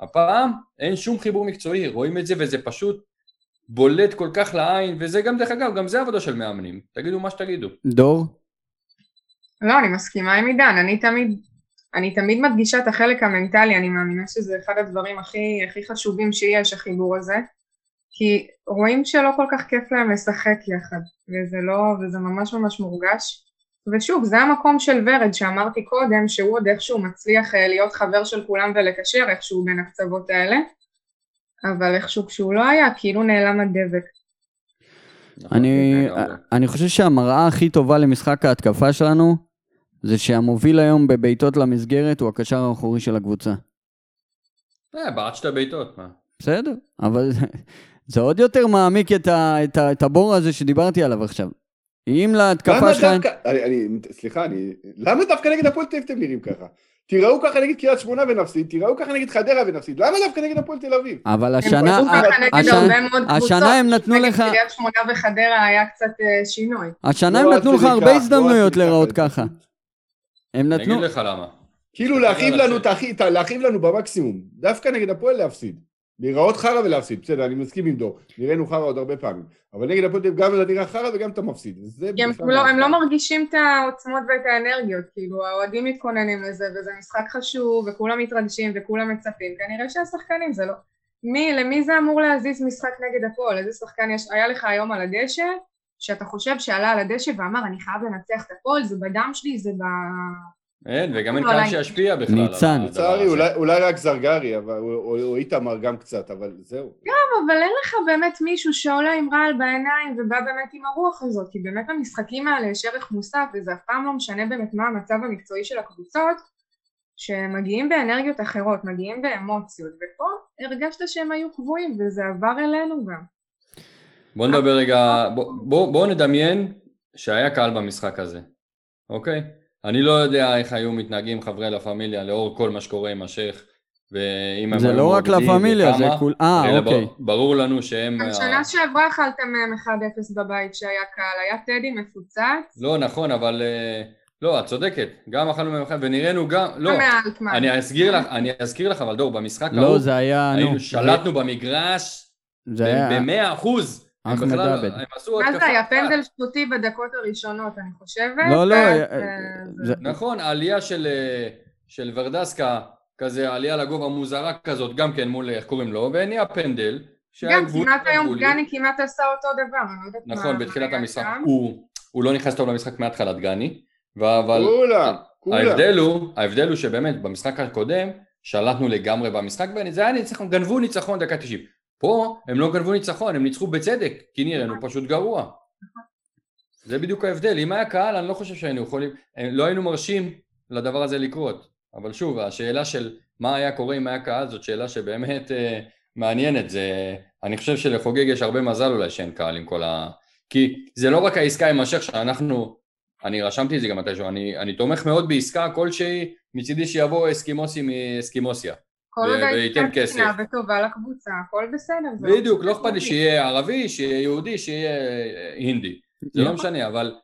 הפעם אין שום חיבור מקצועי, רואים את זה וזה פשוט בולט כל כך לעין, וזה גם דרך אגב, גם זה עבודה של מאמנים, תגידו מה שתגידו. דור? לא, אני מסכימה עם עידן, אני תמיד, אני תמיד מדגישה את החלק המנטלי, אני מאמינה שזה אחד הדברים הכי, הכי חשובים שיש, החיבור הזה, כי רואים שלא כל כך כיף להם לשחק יחד, וזה לא, וזה ממש ממש מורגש. ושוב, זה המקום של ורד שאמרתי קודם, שהוא עוד איכשהו מצליח אה, להיות חבר של כולם ולקשר איכשהו בין הקצוות האלה, אבל איכשהו כשהוא לא היה, כאילו נעלם הדבק. אני, לגמרי. אני חושב שהמראה הכי טובה למשחק ההתקפה שלנו, זה שהמוביל היום בבעיטות למסגרת הוא הקשר האחורי של הקבוצה. אה, בעט שתי בעיטות, מה? בסדר, אבל זה, עוד יותר מעמיק את, ה, את, ה, את הבור הזה שדיברתי עליו עכשיו. אם להתקפה למה שלך... אני, אני, סליחה, אני, למה דווקא נגד הפועל תל אביב אתם נראים ככה? תיראו ככה נגד קריית שמונה ונפסיד, תיראו ככה נגד חדרה ונפסיד, למה דווקא נגד הפועל תל אביב? אבל הם השנה, השנה- הם נתנו נגד לך- קריית שמונה וחדרה היה קצת אה, שינוי. השנה לא הם נתנו לך הרבה לא הזדמנויות להיראות ככה. הם אני נתנו... אגיד לך למה. כאילו להכאיב לנו במקסימום, דווקא נגד הפועל להפסיד. להיראות חרא ולהפסיד, בסדר, אני מסכים עם דור, נראינו חרא עוד הרבה פעמים, אבל נגד הפועל תל אביב גם אתה נראה חרא וגם אתה מפסיד, זה הם, בכלל לא, הם לא. מרגישים את העוצמות ואת האנרגיות, כאילו האוהדים מתכוננים לזה וזה משחק חשוב וכולם מתרגשים וכולם מצפים, כנראה שהשחקנים זה לא... מי, למי זה אמור להזיז משחק נגד הפועל? איזה שחקן יש, היה לך היום על הדשא, שאתה חושב שעלה על הדשא ואמר אני חייב לנצח את הפועל, זה בדם שלי, זה ב... אין, וגם אין לא, קהל שישפיע בכלל. ניצן. לצערי, הזה. אולי- אולי רק זרגרי, אבל- או- איתמר גם קצת, אבל זהו. אבל אין לך באמת מישהו שעולה עם רעל בעיניים ובא באמת עם הרוח הזאת, כי באמת במשחקים האלה יש ערך מוסף וזה אף פעם לא משנה באמת מה המצב המקצועי של הקבוצות, שמגיעים באנרגיות אחרות, מגיעים באמוציות, ופה הרגשת שהם היו קבועים וזה עבר אלינו גם. בוא נדבר רגע, בוא, בוא, בוא נדמיין שהיה קהל במשחק הזה, אוקיי? אני לא יודע איך היו מתנהגים חברי לה פמיליה לאור כל מה שקורה עם השייח, ואם הם זה לא רק לה פמיליה, זה כול... אה, אוקיי. בר- ברור לנו שהם... גם ה- שנה שעברה אכלתם מהם 1-0 בבית שהיה קהל, היה טדי מפוצץ, לא, נכון, אבל... אה, לא, את צודקת, גם אכלנו מהם אחד, ונראינו גם... לא. אני אזכיר לך, אני אזכיר לך, אבל דור, במשחק לא, ההוא, זה היה... נו, היינו, שלטנו במגרש זה היה... במאה אחוז. אחמד בכלל- עבד. מה זה היה. פנדל שטותי בדקות הראשונות אני חושבת, לא, לא, אה, אה, נכון, העלייה של, אה, של ורדסקה, כזה עלייה לגובה מוזרה כזאת, גם כן מול, איך קוראים לו, ונהיה פנדל. גם כמעט היום. דגני כמעט עשה אותו דבר, אני לא יודעת מה... נכון, מה בתחילת היה המשחק. הוא, הוא לא נכנס טוב למשחק מההתחלה, דגני, ו- אבל כולם, כולם. ההבדל הוא, ההבדל הוא שבאמת במשחק הקודם שלטנו לגמרי במשחק, וזה היה ניצחון, גנבו ניצחון דקה 90. פה הם לא גנבו ניצחון, הם ניצחו בצדק, כי נראינו פשוט גרוע. זה בדיוק ההבדל, אם היה קהל אני לא חושב שהיינו יכולים, לא היינו מרשים לדבר הזה לקרות. אבל שוב, השאלה של מה היה קורה אם היה קהל זאת שאלה שבאמת אה, מעניינת, זה, אני חושב שלחוגג יש הרבה מזל אולי שאין קהל עם כל ה... כי זה לא רק העסקה עם השייח שאנחנו, אני רשמתי את זה גם מתישהו, אני, אני תומך מאוד בעסקה כלשהי, מצידי שיבוא אסקימוסי מאסקימוסיה. כל עוד כסף. תקינה וטובה לקבוצה, הכל בסדר. זה בדיוק, לא אכפת לי. שיהיה ערבי, שיהיה יהודי, שיהיה אה, הינדי. זה לא משנה, אבל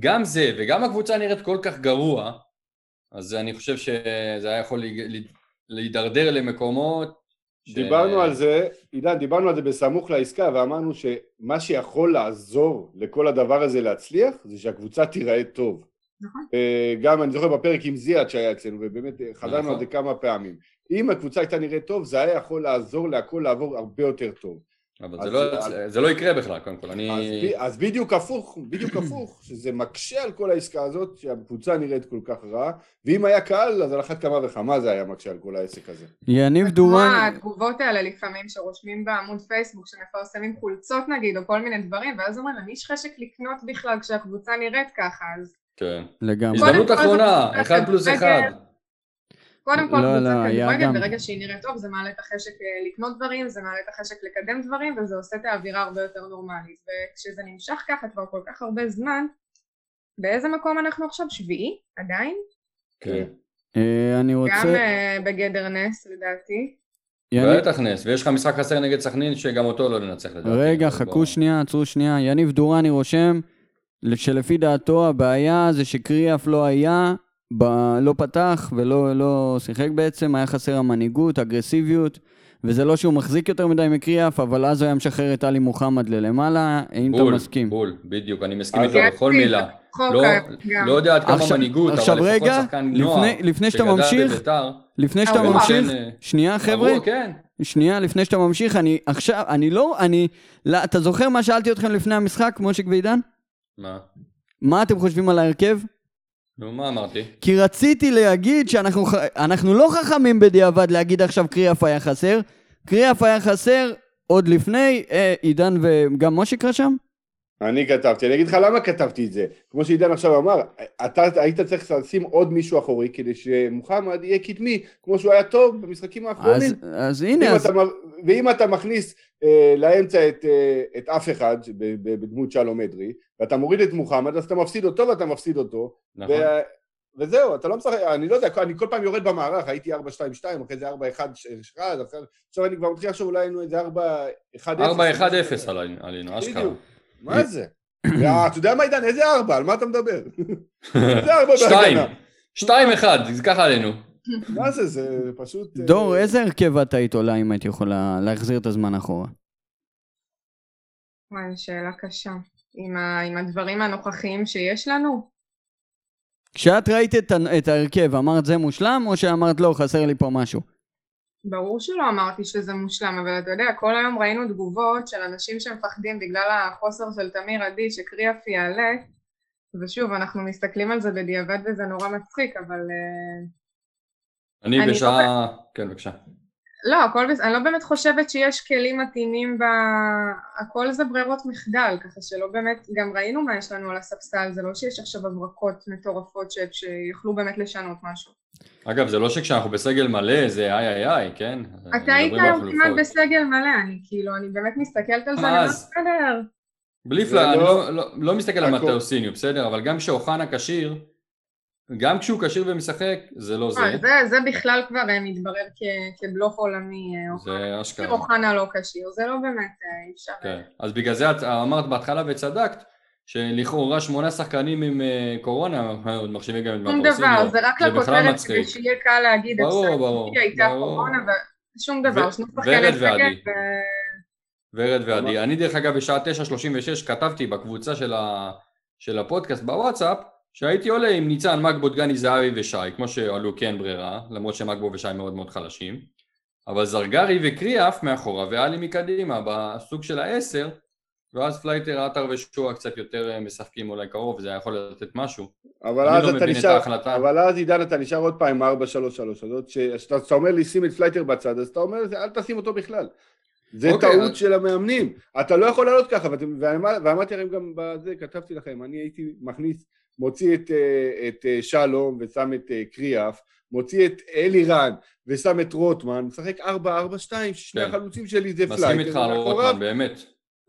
גם זה וגם הקבוצה נראית כל כך גרוע, אז אני חושב שזה היה יכול להידרדר למקומות... ש- דיברנו על זה, עידן, דיברנו על זה בסמוך לעסקה ואמרנו שמה שיכול לעזור לכל הדבר הזה להצליח זה שהקבוצה תיראה טוב. נכון. אה, גם אני זוכר בפרק עם זיאד שהיה אצלנו ובאמת אה, חזרנו נכון. על זה כמה פעמים. אם הקבוצה הייתה נראית טוב זה היה יכול לעזור להכל לעבור הרבה יותר טוב. אבל זה לא- זה לא יקרה בכלל, קודם כל. אני... אז, ב- אז בדיוק הפוך, בדיוק הפוך, שזה מקשה על כל העסקה הזאת, שהקבוצה נראית כל כך רע, ואם היה קהל, אז על אחת כמה וכמה זה היה מקשה על כל העסק הזה. יניב דורן, התגובות האלה לפעמים שרושמים בעמוד פייסבוק שמפרסמים חולצות נגיד או כל מיני דברים ואז אומרים למי יש חשק לקנות בכלל כשהקבוצה נראית ככה אז כן. לגמרי. הזדמנות קודם כל אחרונה, אחד פלוס. אחד. קודם כל לא, קבוצת לא, כדורגל גם- ברגע שהיא נראית טוב זה מעלה את החשק אה, לקנות דברים זה מעלה את החשק לקדם דברים וזה עושה את האווירה הרבה יותר נורמלית וכשזה נמשך ככה כבר כל כך הרבה זמן באיזה מקום אנחנו עכשיו שביעי עדיין כן. אה, אני גם רוצה... אה, בגדר נס לדעתי יניב, בטח נס, ויש לך משחק חסר נגד סכנין שגם אותו לא ננצח לדעתי. רגע, חכו בוא- שנייה, עצרו שנייה. יניב דורני רושם שלפי דעתו הבעיה זה שקריאף לא היה, ב- לא פתח ולא לא שיחק בעצם, היה חסר המנהיגות, אגרסיביות, וזה לא שהוא מחזיק יותר מדי מקריאף, אבל אז הוא היה משחרר את עלי מוחמד ללמעלה, אם אתה בול, מסכים. בול, בדיוק, אני מסכים איתו בכל מילה. לא-. לא יודע עד כמה מנהיגות, אבל לפחות רגע, שחקן נוער, לפני- לפני שאתה ממשיך, בבית"ר, לפני שאתה. ממשיך, ולכן, אה, שנייה חבר'ה, כן. שנייה, לפני שאתה ממשיך, אני עכשיו, אני לא, אני, לא, אתה זוכר מה שאלתי אתכם לפני המשחק, מושיק ועידן? מה? מה אתם חושבים על ההרכב? נו, מה אמרתי? כי רציתי להגיד שאנחנו לא חכמים בדיעבד להגיד עכשיו קריאף היה חסר. קריאף היה חסר עוד לפני, אה, עידן וגם מושיק רשם? אני כתבתי, אני אגיד לך למה כתבתי את זה. כמו שעידן עכשיו אמר, אתה היית צריך לשים עוד מישהו אחורי כדי שמוחמד יהיה קדמי, כמו שהוא היה טוב במשחקים אז, האחרונים. אז ואם הנה, אז, אתה, ואם אתה מכניס אה, לאמצע את, אה, את אף אחד ב- ב- בדמות שלום אדרי, ואתה מוריד את מוחמד, אז אתה מפסיד אותו ואתה מפסיד אותו, נכון. ו- וזהו, אתה לא משחק, אני לא יודע, אני כל פעם יורד במערך, הייתי 4-2-2, אחרי זה 4-1-1, עכשיו אני כבר מתחיל לחשוב אולי היינו איזה 4-1-0. 4-1-0 עלינו, עלינו, אשכרה. בדיוק, מה זה? וה- אתה יודע מה עידן, איזה 4? על מה אתה מדבר? איזה 4 שתיים, בהגנה? שתיים אחד, זה ככה עלינו. מה זה, זה פשוט... אה, דור, איזה הרכב את היית עולה אם היית יכולה להחזיר את הזמן אחורה? וואי, שאלה קשה. עם, ה, עם הדברים הנוכחיים שיש לנו? כשאת ראית את, את ההרכב, אמרת זה מושלם, או שאמרת לא, חסר לי פה משהו? ברור שלא אמרתי שזה מושלם, אבל אתה יודע, כל היום ראינו תגובות של אנשים שמפחדים בגלל החוסר של תמיר עדי, שקריאף יעלה, ושוב, אנחנו מסתכלים על זה בדיעבד וזה נורא מצחיק, אבל... אה, אני אני בשעה... כן, בבקשה. לא, הכל בסדר, אני לא באמת חושבת שיש כלים מתאימים ב... הכל זה ברירות מחדל, ככה שלא באמת, גם ראינו מה יש לנו על הספסל, זה לא שיש עכשיו הברקות מטורפות ש... שיכלו באמת לשנות משהו. אגב, זה לא שכשאנחנו בסגל מלא זה איי איי איי, כן? אתה היית כמעט. בסגל מלא, אני כאילו, אני באמת מסתכלת על זה, אני אומרת, אז? בסדר. בלי זה פלא, אני לא- לא- לא- לא מסתכל על מטאוסיניו, בסדר? אבל גם כשאוחנה כשיר, גם כשהוא כשיר ומשחק, זה לא זה. אה, זה, זה בכלל כבר אה, מתברר כ- כבלוף עולמי, אה. זה אם אשכרה. אוחנה לא כשיר, זה לא באמת אי אפשר. כן. אז בגלל זה את אמרת בהתחלה וצדקת, שלכאורה שמונה שחקנים עם קורונה, עוד מחשיבים גם את שום מטאוסיניו. דבר, זה רק לכותרת. כדי שיהיה קל להגיד, ברור, ברור, הייתה. קורונה, ושום דבר, שני שחקני סגל, ורד ועדי. אני דרך אגב בשעה 9:36 כתבתי בקבוצה. של הפודקאסט בוואטסאפ, שהייתי עולה עם ניצן, מגבו, דגני, זהבי ושי, כמו שעלו כי אין ברירה, למרות שמגבו ושי מאוד מאוד חלשים. אבל זרגרי וקריאף מאחורה ואלי מקדימה בסוג של העשר, ואז פלייטר, עטר ושועה קצת יותר אה, משחקים אולי קרוב, זה היה יכול לתת משהו. אבל אז לא אתה את נשאר, ההחלטה. אבל אז עידן אתה נשאר עוד פעם עם 4-3-3 הזאת, שאתה אומר לי שים את פלייטר בצד, אז אתה אומר אל תשים אותו בכלל. זה אוקיי, טעות אז- של המאמנים, אתה לא יכול לעלות ככה, ואתם- ואמר- ואמרתי לכם גם בזה, כתבתי לכם, אני הייתי מכניס, מוציא את, אה, את אה, שלום ושם את אה, קריאף, מוציא את אלירן ושם את רוטמן, משחק 4-4-2, ששני כן. החלוצים שלי זה מסכים פלייטר, איתך על רוטמן, באמת.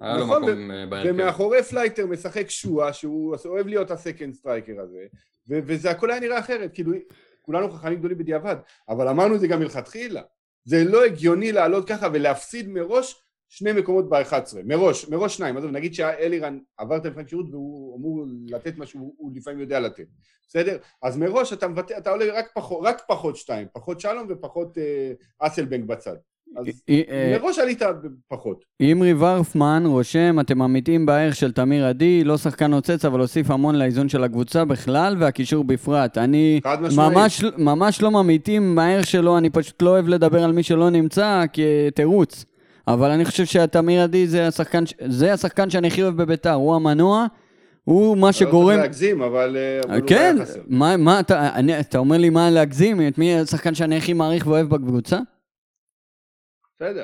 היה לו נכון, מקום אה, בהרכב. ומאחורי פלייטר משחק שועה, שהוא אוהב להיות ה second striker הזה, ו- וזה הכל היה נראה אחרת, כאילו כולנו חכמים גדולים בדיעבד, אבל אמרנו את זה גם מלכתחילה, זה לא הגיוני לעלות ככה ולהפסיד מראש שני מקומות ב-11, מראש, מראש שניים, עזוב, נגיד שאלירן עבר את המבחן כשירות והוא אמור לתת מה שהוא הוא לפעמים יודע לתת, בסדר? אז מראש אתה מבטא, אתה עולה רק פחות, רק פחות שתיים, פחות שלום ופחות אה, אסלבנק בצד, אז אה, אה, מראש עלית פחות. אימרי ורפמן רושם, אתם ממעיטים בערך של תמיר עדי, לא שחקן נוצץ, אבל הוסיף המון לאיזון של הקבוצה בכלל, והקישור בפרט. אני. ממש, ממש לא ממעיטים מהערך שלו, אני פשוט לא אוהב לדבר על מי שלא נמצא כתירוץ. אבל אני חושב שתמיר עדי זה השחקן, זה השחקן שאני הכי אוהב בביתר, הוא המנוע, הוא מה לא שגורם... צריך להגזים, אבל אה, אבל הוא כן, חסר. מה, מה אתה, אני, אתה אומר לי מה להגזים? את מי השחקן שאני הכי מעריך ואוהב בקבוצה? בסדר.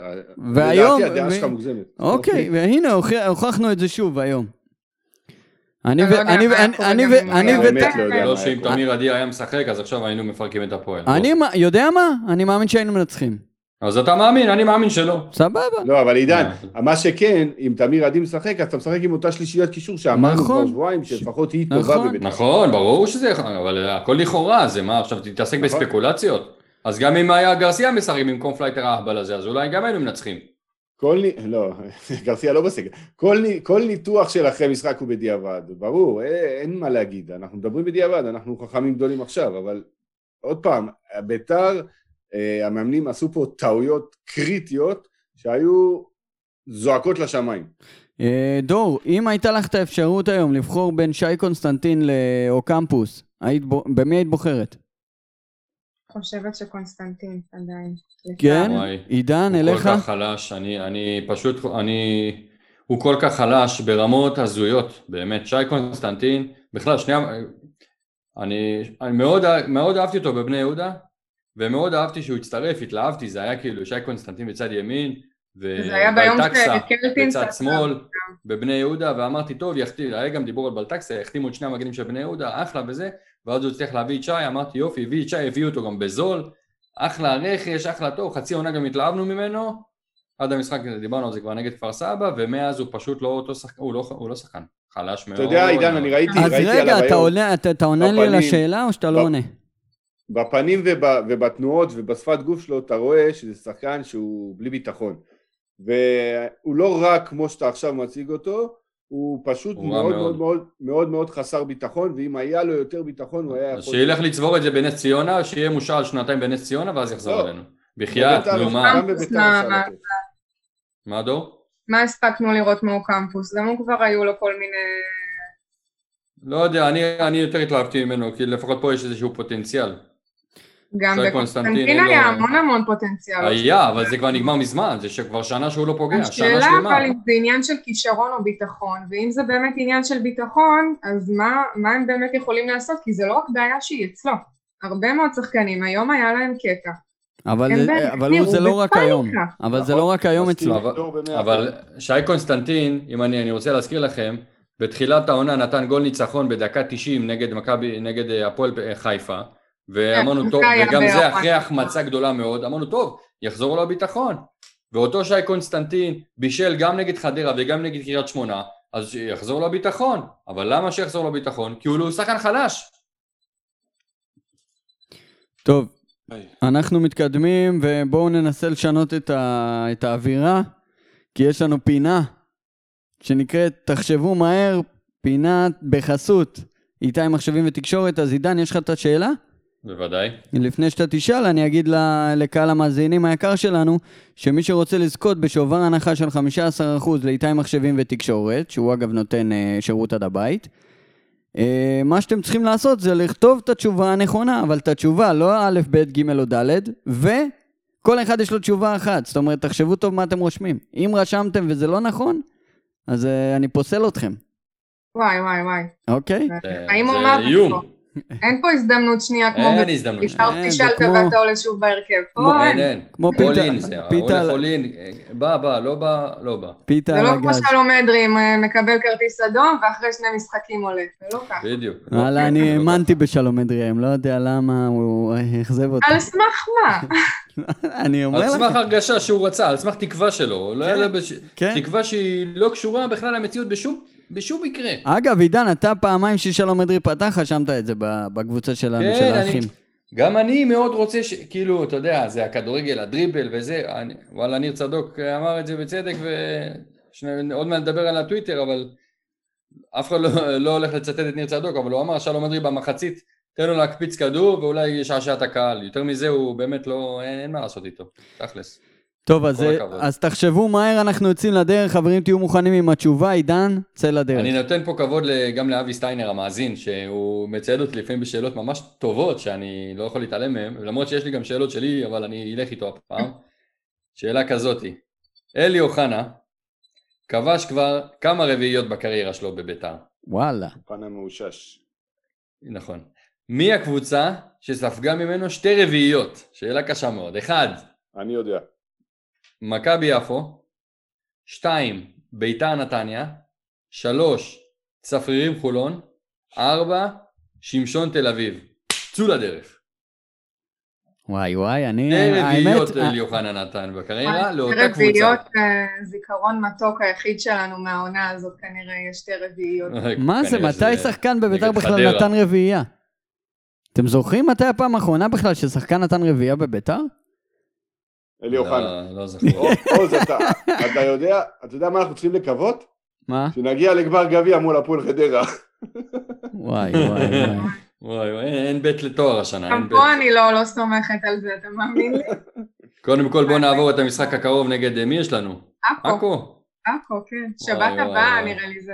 והיום- לדעתי הדעה ו- שלך מוגזמת. אוקיי, והנה הוכ- הוכחנו את זה שוב היום. אני ו... לא אני ו... אני ו... אני ו... לא. לא שאם תמיר עדי היה משחק, אז עכשיו היינו מפרקים את הפועל. אני יודע מה? אני מאמין שהיינו מנצחים. אז אתה מאמין, אני מאמין שלא. סבבה. לא, אבל עידן, אה. מה שכן, אם תמיר עדי משחק, אז אתה משחק עם אותה שלישיית קישור שאמרנו נכון. כבר שבועיים, שלפחות היא טובה נכון. בבית"ר. נכון, ברור שזה יכול, אבל הכל לכאורה, זה מה, עכשיו תתעסק נכון. בספקולציות? אז גם אם היה גרסיה משחק במקום פלייטר האהבל הזה, אז אולי גם היינו מנצחים. כל, ני- לא, גרסיה לא בסגל. כל, כל ניתוח של אחרי משחק הוא בדיעבד, ברור, אה, אין מה להגיד, אנחנו מדברים בדיעבד, אנחנו חכמים גדולים עכשיו, אבל עוד פעם, ביתר, המאמנים עשו פה טעויות קריטיות שהיו זועקות לשמיים. אה, דור, אם הייתה לך את האפשרות היום לבחור בין שי קונסטנטין לאוקמפוס, במי היית בוחרת? חושבת שקונסטנטין עדיין. כן? וואי. עידן, הוא אליך? כל כך חלש, אני, אני פשוט, אני, הוא כל כך חלש ברמות הזויות, באמת. שי קונסטנטין, בכלל, שנייה, אני, אני מאוד, מאוד אהבתי אותו בבני יהודה, ומאוד אהבתי שהוא הצטרף, התלהבתי, זה היה כאילו שי קונסטנטין בצד ימין, ובלטקסה בצד. שמאל, בבני יהודה, ואמרתי, טוב, יחתים, היה גם דיבור על בלטקסה, החתימו את שני המגנים של בני יהודה, אחלה וזה, ואז הוא הצליח להביא את שי, אמרתי, יופי, הביא את שי, הביאו אותו גם בזול, אחלה רכש, אחלה טוב, חצי עונה גם התלהבנו ממנו, עד המשחק, דיברנו על זה כבר נגד כפר סבא, ומאז הוא פשוט לא אותו שחקן, הוא לא, הוא לא שחקן, חלש מאוד. אתה יודע, עידן, אני ראיתי, אז ראיתי רגע, עליו אתה היום, עונה- אתה- אתה עונה לי על. השאלה או שאתה לא ב- עונה? בפנים וב- ובתנועות ובשפת גוף שלו אתה רואה שזה שחקן שהוא בלי ביטחון. והוא לא רק כמו שאתה עכשיו מציג אותו, הוא פשוט הוא מאוד מאוד. מאוד מאוד מאוד מאוד חסר ביטחון, ואם היה לו יותר ביטחון הוא היה אז יכול... שילך לצבור את זה בנס ציונה, שיהיה מושל שנתיים בנס ציונה, ואז יחזור לא. אלינו. בחייאת, נו מה, מה- אפשר מה- לתת. מה דור? מה הספקנו לראות מהקמפוס? גם הוא כבר היו לו כל מיני... לא יודע, אני, אני יותר התלהבתי ממנו, כי לפחות פה יש איזשהו פוטנציאל. גם בקונסטנטין קונסטנטין, היה לו- המון המון פוטנציאל. היה, אבל זה כבר נגמר מזמן, זה שכבר שנה שהוא לא פוגע, שנה השאלה שלמה. אבל אם זה עניין של כישרון או ביטחון, ואם זה באמת עניין של ביטחון, אז מה, מה הם באמת יכולים לעשות? כי זה לא רק בעיה שהיא אצלו. הרבה מאוד שחקנים, היום היה להם קטע. אבל זה- אבל הוא זה לא רק. היום. אבל זה לא רק היום אצלו. אבל-. שי קונסטנטין, אם אני, אני רוצה להזכיר לכם, בתחילת העונה נתן גול ניצחון בדקה 90 נגד מכבי, נגד אה, הפועל אה, חיפה, ואמרנו זה טוב, וגם זה אחרי. החמצה גדולה מאוד, אמרנו טוב, יחזור לו הביטחון. ואותו שי קונסטנטין בישל גם נגד חדרה וגם נגד קריית שמונה, אז יחזור לו הביטחון. אבל למה שיחזור לו הביטחון? כי הוא לא שחקן חלש. טוב, אנחנו מתקדמים ובואו ננסה לשנות את, ה... את האווירה, כי יש לנו פינה שנקראת תחשבו מהר, פינה בחסות איתי מחשבים ותקשורת, אז עידן, יש לך את השאלה? בוודאי. לפני שאתה תשאל, אני אגיד לקהל המאזינים היקר שלנו, שמי שרוצה לזכות בשובר הנחה של 15% לאיתי מחשבים ותקשורת, שהוא אגב נותן אה, שירות עד הבית, אה, מה שאתם צריכים לעשות זה לכתוב את התשובה הנכונה, אבל את התשובה, לא א', ב', ג' או ד', וכל אחד יש לו תשובה אחת. זאת אומרת, תחשבו טוב מה אתם רושמים. אם רשמתם וזה לא נכון, אז אה, אני פוסל אתכם, וואי וואי וואי. אוקיי? זה- האם הוא זה אמר איום. פה? אין פה הזדמנות שנייה כמו... אין הזדמנות. אין, זה פישלת כמו- ואתה עולה שוב בהרכב. כמו- פה אין, אין. אין. כמו פיתה- זה, פיתה- הולך in, בא, בא, לא בא, לא בא. פיתה זה על לא כמו הגז. שלום אדרי אה, מקבל כרטיס אדום ואחרי שני משחקים עולה. זה לא ככה. בדיוק. וואלה, אני האמנתי בשלום אדריהם, לא יודע למה הוא אכזב אותי. על סמך מה? אני אומר על לך, סמך הרגשה שהוא רצה, על סמך תקווה שלו, לא בש- כן. תקווה שהיא לא קשורה בכלל למציאות בשום בשום מקרה. אגב, עידן, אתה פעמיים ששלום אדרי פתח, רשמת את זה בקבוצה שלנו, כן, של אני- האחים. גם אני מאוד רוצה, ש... כאילו, אתה יודע, זה הכדורגל, הדריבל וזה, אני... וואלה, ניר צדוק אמר את זה בצדק, ועוד מעט נדבר על הטוויטר, אבל אף אחד לא, לא הולך לצטט את ניר צדוק, אבל הוא אמר, שלום אדרי במחצית, תן לו להקפיץ כדור, ואולי ישעשע את הקהל. יותר מזה הוא באמת לא, אין, אין מה לעשות איתו, תכלס. טוב, אז, הכבוד. אז תחשבו מהר, אנחנו יוצאים לדרך, חברים, תהיו מוכנים עם התשובה, עידן, צא לדרך. אני נותן פה כבוד גם לאבי סטיינר המאזין, שהוא מצייד אותי לפעמים בשאלות ממש טובות שאני לא יכול להתעלם מהן, למרות שיש לי גם שאלות שלי, אבל אני אלך איתו הפעם. שאלה כזאתי, אלי אוחנה כבש כבר כמה רביעיות בקריירה שלו בביתר, וואלה. פן המאושש. נכון. מי הקבוצה שספגה ממנו שתי רביעיות? שאלה קשה מאוד. אחד, אני יודע. מכבי יפו, שתיים, ביתר נתניה, שלוש, צפרירים חולון, ארבע, שמשון תל אביב. צאו לדרך. וואי וואי, אני, שתי האמת, רביעיות אה, אלי אוחנה נתן בקריירה שתי לאותה קבוצה. רביעיות, אה, זיכרון מתוק היחיד שלנו מהעונה הזאת כנראה יש שתי רביעיות. מה זה, מתי שחקן בביתר בכלל. נתן רביעייה? אתם זוכרים מתי הפעם האחרונה בכלל ששחקן נתן רביעייה בביתר? אלי אוחנה. לא, לא זכור. עוז, אתה אתה יודע, אתה יודע מה אנחנו צריכים לקוות? מה? שנגיע לגמר גביע מול הפועל חדרה. וואי, וואי, וואי. וואי, וואי, אין- בית לתואר השנה, אין גם. פה אני לא לא סומכת על זה, אתה מאמין לי? קודם כל בוא נעבור את המשחק הקרוב נגד אה, מי יש לנו? עכו, עכו. כן. שבת הבאה. נראה לי זה...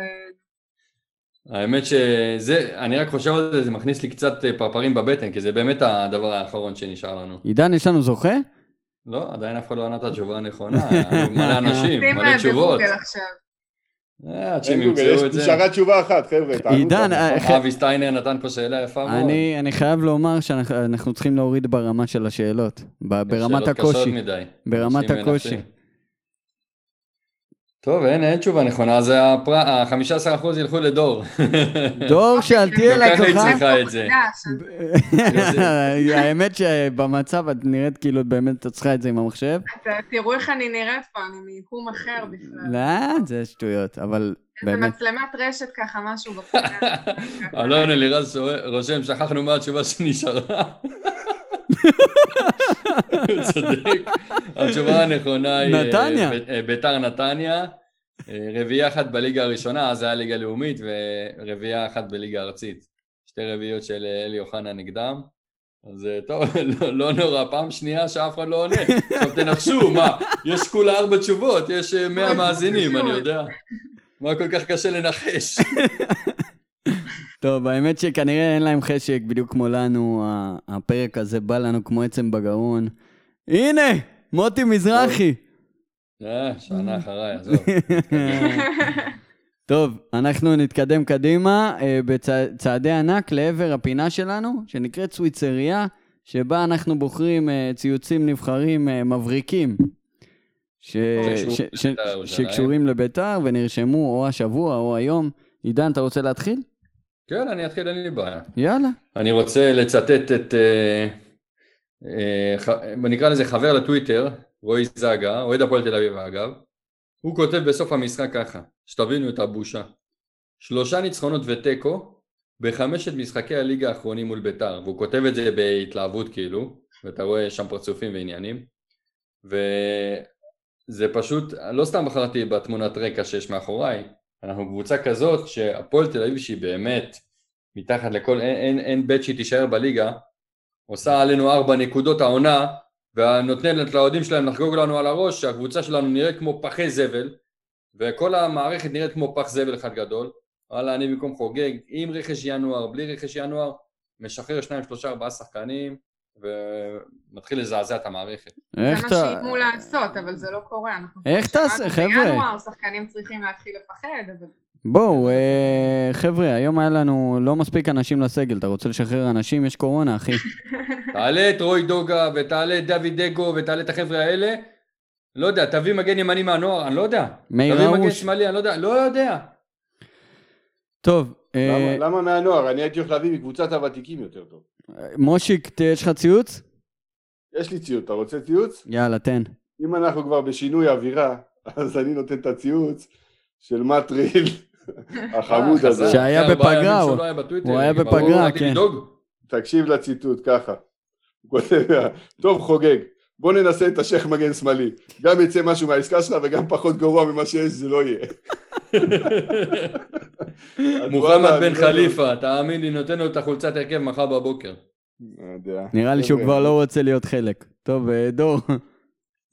האמת שזה, אני רק חושב על זה, זה מכניס לי קצת אה, פרפרים בבטן, כי זה באמת הדבר האחרון שנשאר לנו. עידן, יש לנו זוכה? לא, עדיין אף אחד לא ענה את התשובה הנכונה, מלא אנשים, שים מלא תשובות. אה, עד שהם ימצאו את יש- זה. נשארה תשובה אחת, חבר'ה. עידן. אה, ח- אבי סטיינר נתן פה שאלה יפה מאוד. אני אני חייב לומר שאנחנו אנחנו צריכים להוריד ברמה של השאלות. ברמת שאלות קשות הקושי. מדי. ברמת אנשים הקושי. טוב, אין, אין תשובה נכונה, אז ה-15% ילכו לדור. דור, שאל תהיה גם ככה היא. צריכה את זה. האמת שבמצב את נראית כאילו באמת את צריכה את זה עם המחשב. תראו איך אני נראית פה, אני מיקום אחר בכלל. לא, זה שטויות, אבל זה באמת. מצלמת רשת ככה, משהו בפרק. אלון אלירז רושם, שכחנו מה התשובה שנשארה. צודק. התשובה הנכונה היא... אה, נתניה. אה, ביתר נתניה. אה, רביעייה אחת בליגה הראשונה, אז זה היה ליגה לאומית, ורביעייה אחת בליגה ארצית. שתי רביעיות של אלי אוחנה נגדם. אז טוב, לא, לא נורא, פעם שנייה שאף אחד לא עונה. עכשיו תנחשו, מה, יש כולה ארבע תשובות, יש אה, מאה מאזינים, אני יודע. מה כל כך קשה לנחש? טוב, האמת שכנראה אין להם חשק, בדיוק כמו לנו, הפרק הזה בא לנו כמו עצם בגרון. הנה, מוטי מזרחי. אה, שנה אחריי, עזוב. טוב, אנחנו נתקדם קדימה אה, בצעדי ענק לעבר הפינה שלנו, שנקראת סוויצריה, שבה אנחנו בוחרים אה, ציוצים נבחרים אה, מבריקים. ש... ש... ש... לבית"ר ירושלים. שקשורים לביתר ונרשמו או השבוע או היום. עידן, אתה רוצה להתחיל? כן, אני אתחיל, אין לי בעיה. יאללה. אני רוצה לצטט את, אה, אה, ח- נקרא לזה חבר לטוויטר, רועי זגה, אוהד הפועל תל אביב אגב, הוא כותב בסוף המשחק ככה, שתבינו את הבושה. שלושה ניצחונות ותיקו בחמשת משחקי הליגה האחרונים מול ביתר, והוא כותב את זה בהתלהבות כאילו, ואתה רואה שם פרצופים ועניינים, וזה פשוט, לא סתם בחרתי בתמונת רקע שיש מאחוריי, אנחנו קבוצה כזאת שהפועל תל אביב שהיא באמת מתחת לכל, אין, אין, אין בית שהיא תישאר בליגה, עושה עלינו ארבע נקודות העונה, ונותנת לאוהדים שלהם לחגוג לנו על הראש שהקבוצה שלנו נראית כמו פחי זבל, וכל המערכת נראית כמו פח זבל אחד גדול. וואלה, אני במקום חוגג, עם רכש ינואר, בלי רכש ינואר, משחרר שניים, שלושה, ארבעה שחקנים, ומתחיל לזעזע את המערכת. זה מה. שאיימו לעשות, אבל זה לא קורה. איך תעשה, חבר'ה? בינואר, שחקנים צריכים להתחיל לפחד, אבל... בואו, אה, חבר'ה, היום היה לנו לא מספיק אנשים לסגל. אתה רוצה לשחרר אנשים? יש קורונה, אחי. תעלה את רוי דוגה, ותעלה את דוד דגו, ותעלה את החבר'ה האלה, לא יודע, תביא מגן ימני מהנוער, אני לא יודע. מאיר תביא מגן. שמאלי, אני לא יודע, לא יודע. טוב, למה- למה מהנוער? אני הייתי הולך להביא מקבוצת הוותיקים יותר טוב. מושיק, ת- יש לך ציוץ? יש לי ציוץ, אתה רוצה ציוץ? יאללה, תן. אם אנחנו כבר בשינוי אווירה, אז אני נותן את הציוץ של מטריל, החמוד אה, הזה. שהיה בפגרה, הוא- היה בפגרה, כן. תקשיב לציטוט ככה. הוא כותב, טוב חוגג, בוא ננסה את השייח מגן שמאלי. גם יצא משהו מהעסקה שלך וגם פחות גרוע ממה שיש, זה לא יהיה. מוחמד בן לא. חליפה, תאמין לי, נותן לו את החולצת הרכב מחר בבוקר. לא. נראה לי שהוא חבר'ה, כבר לא רוצה להיות חלק. טוב, אה, דור.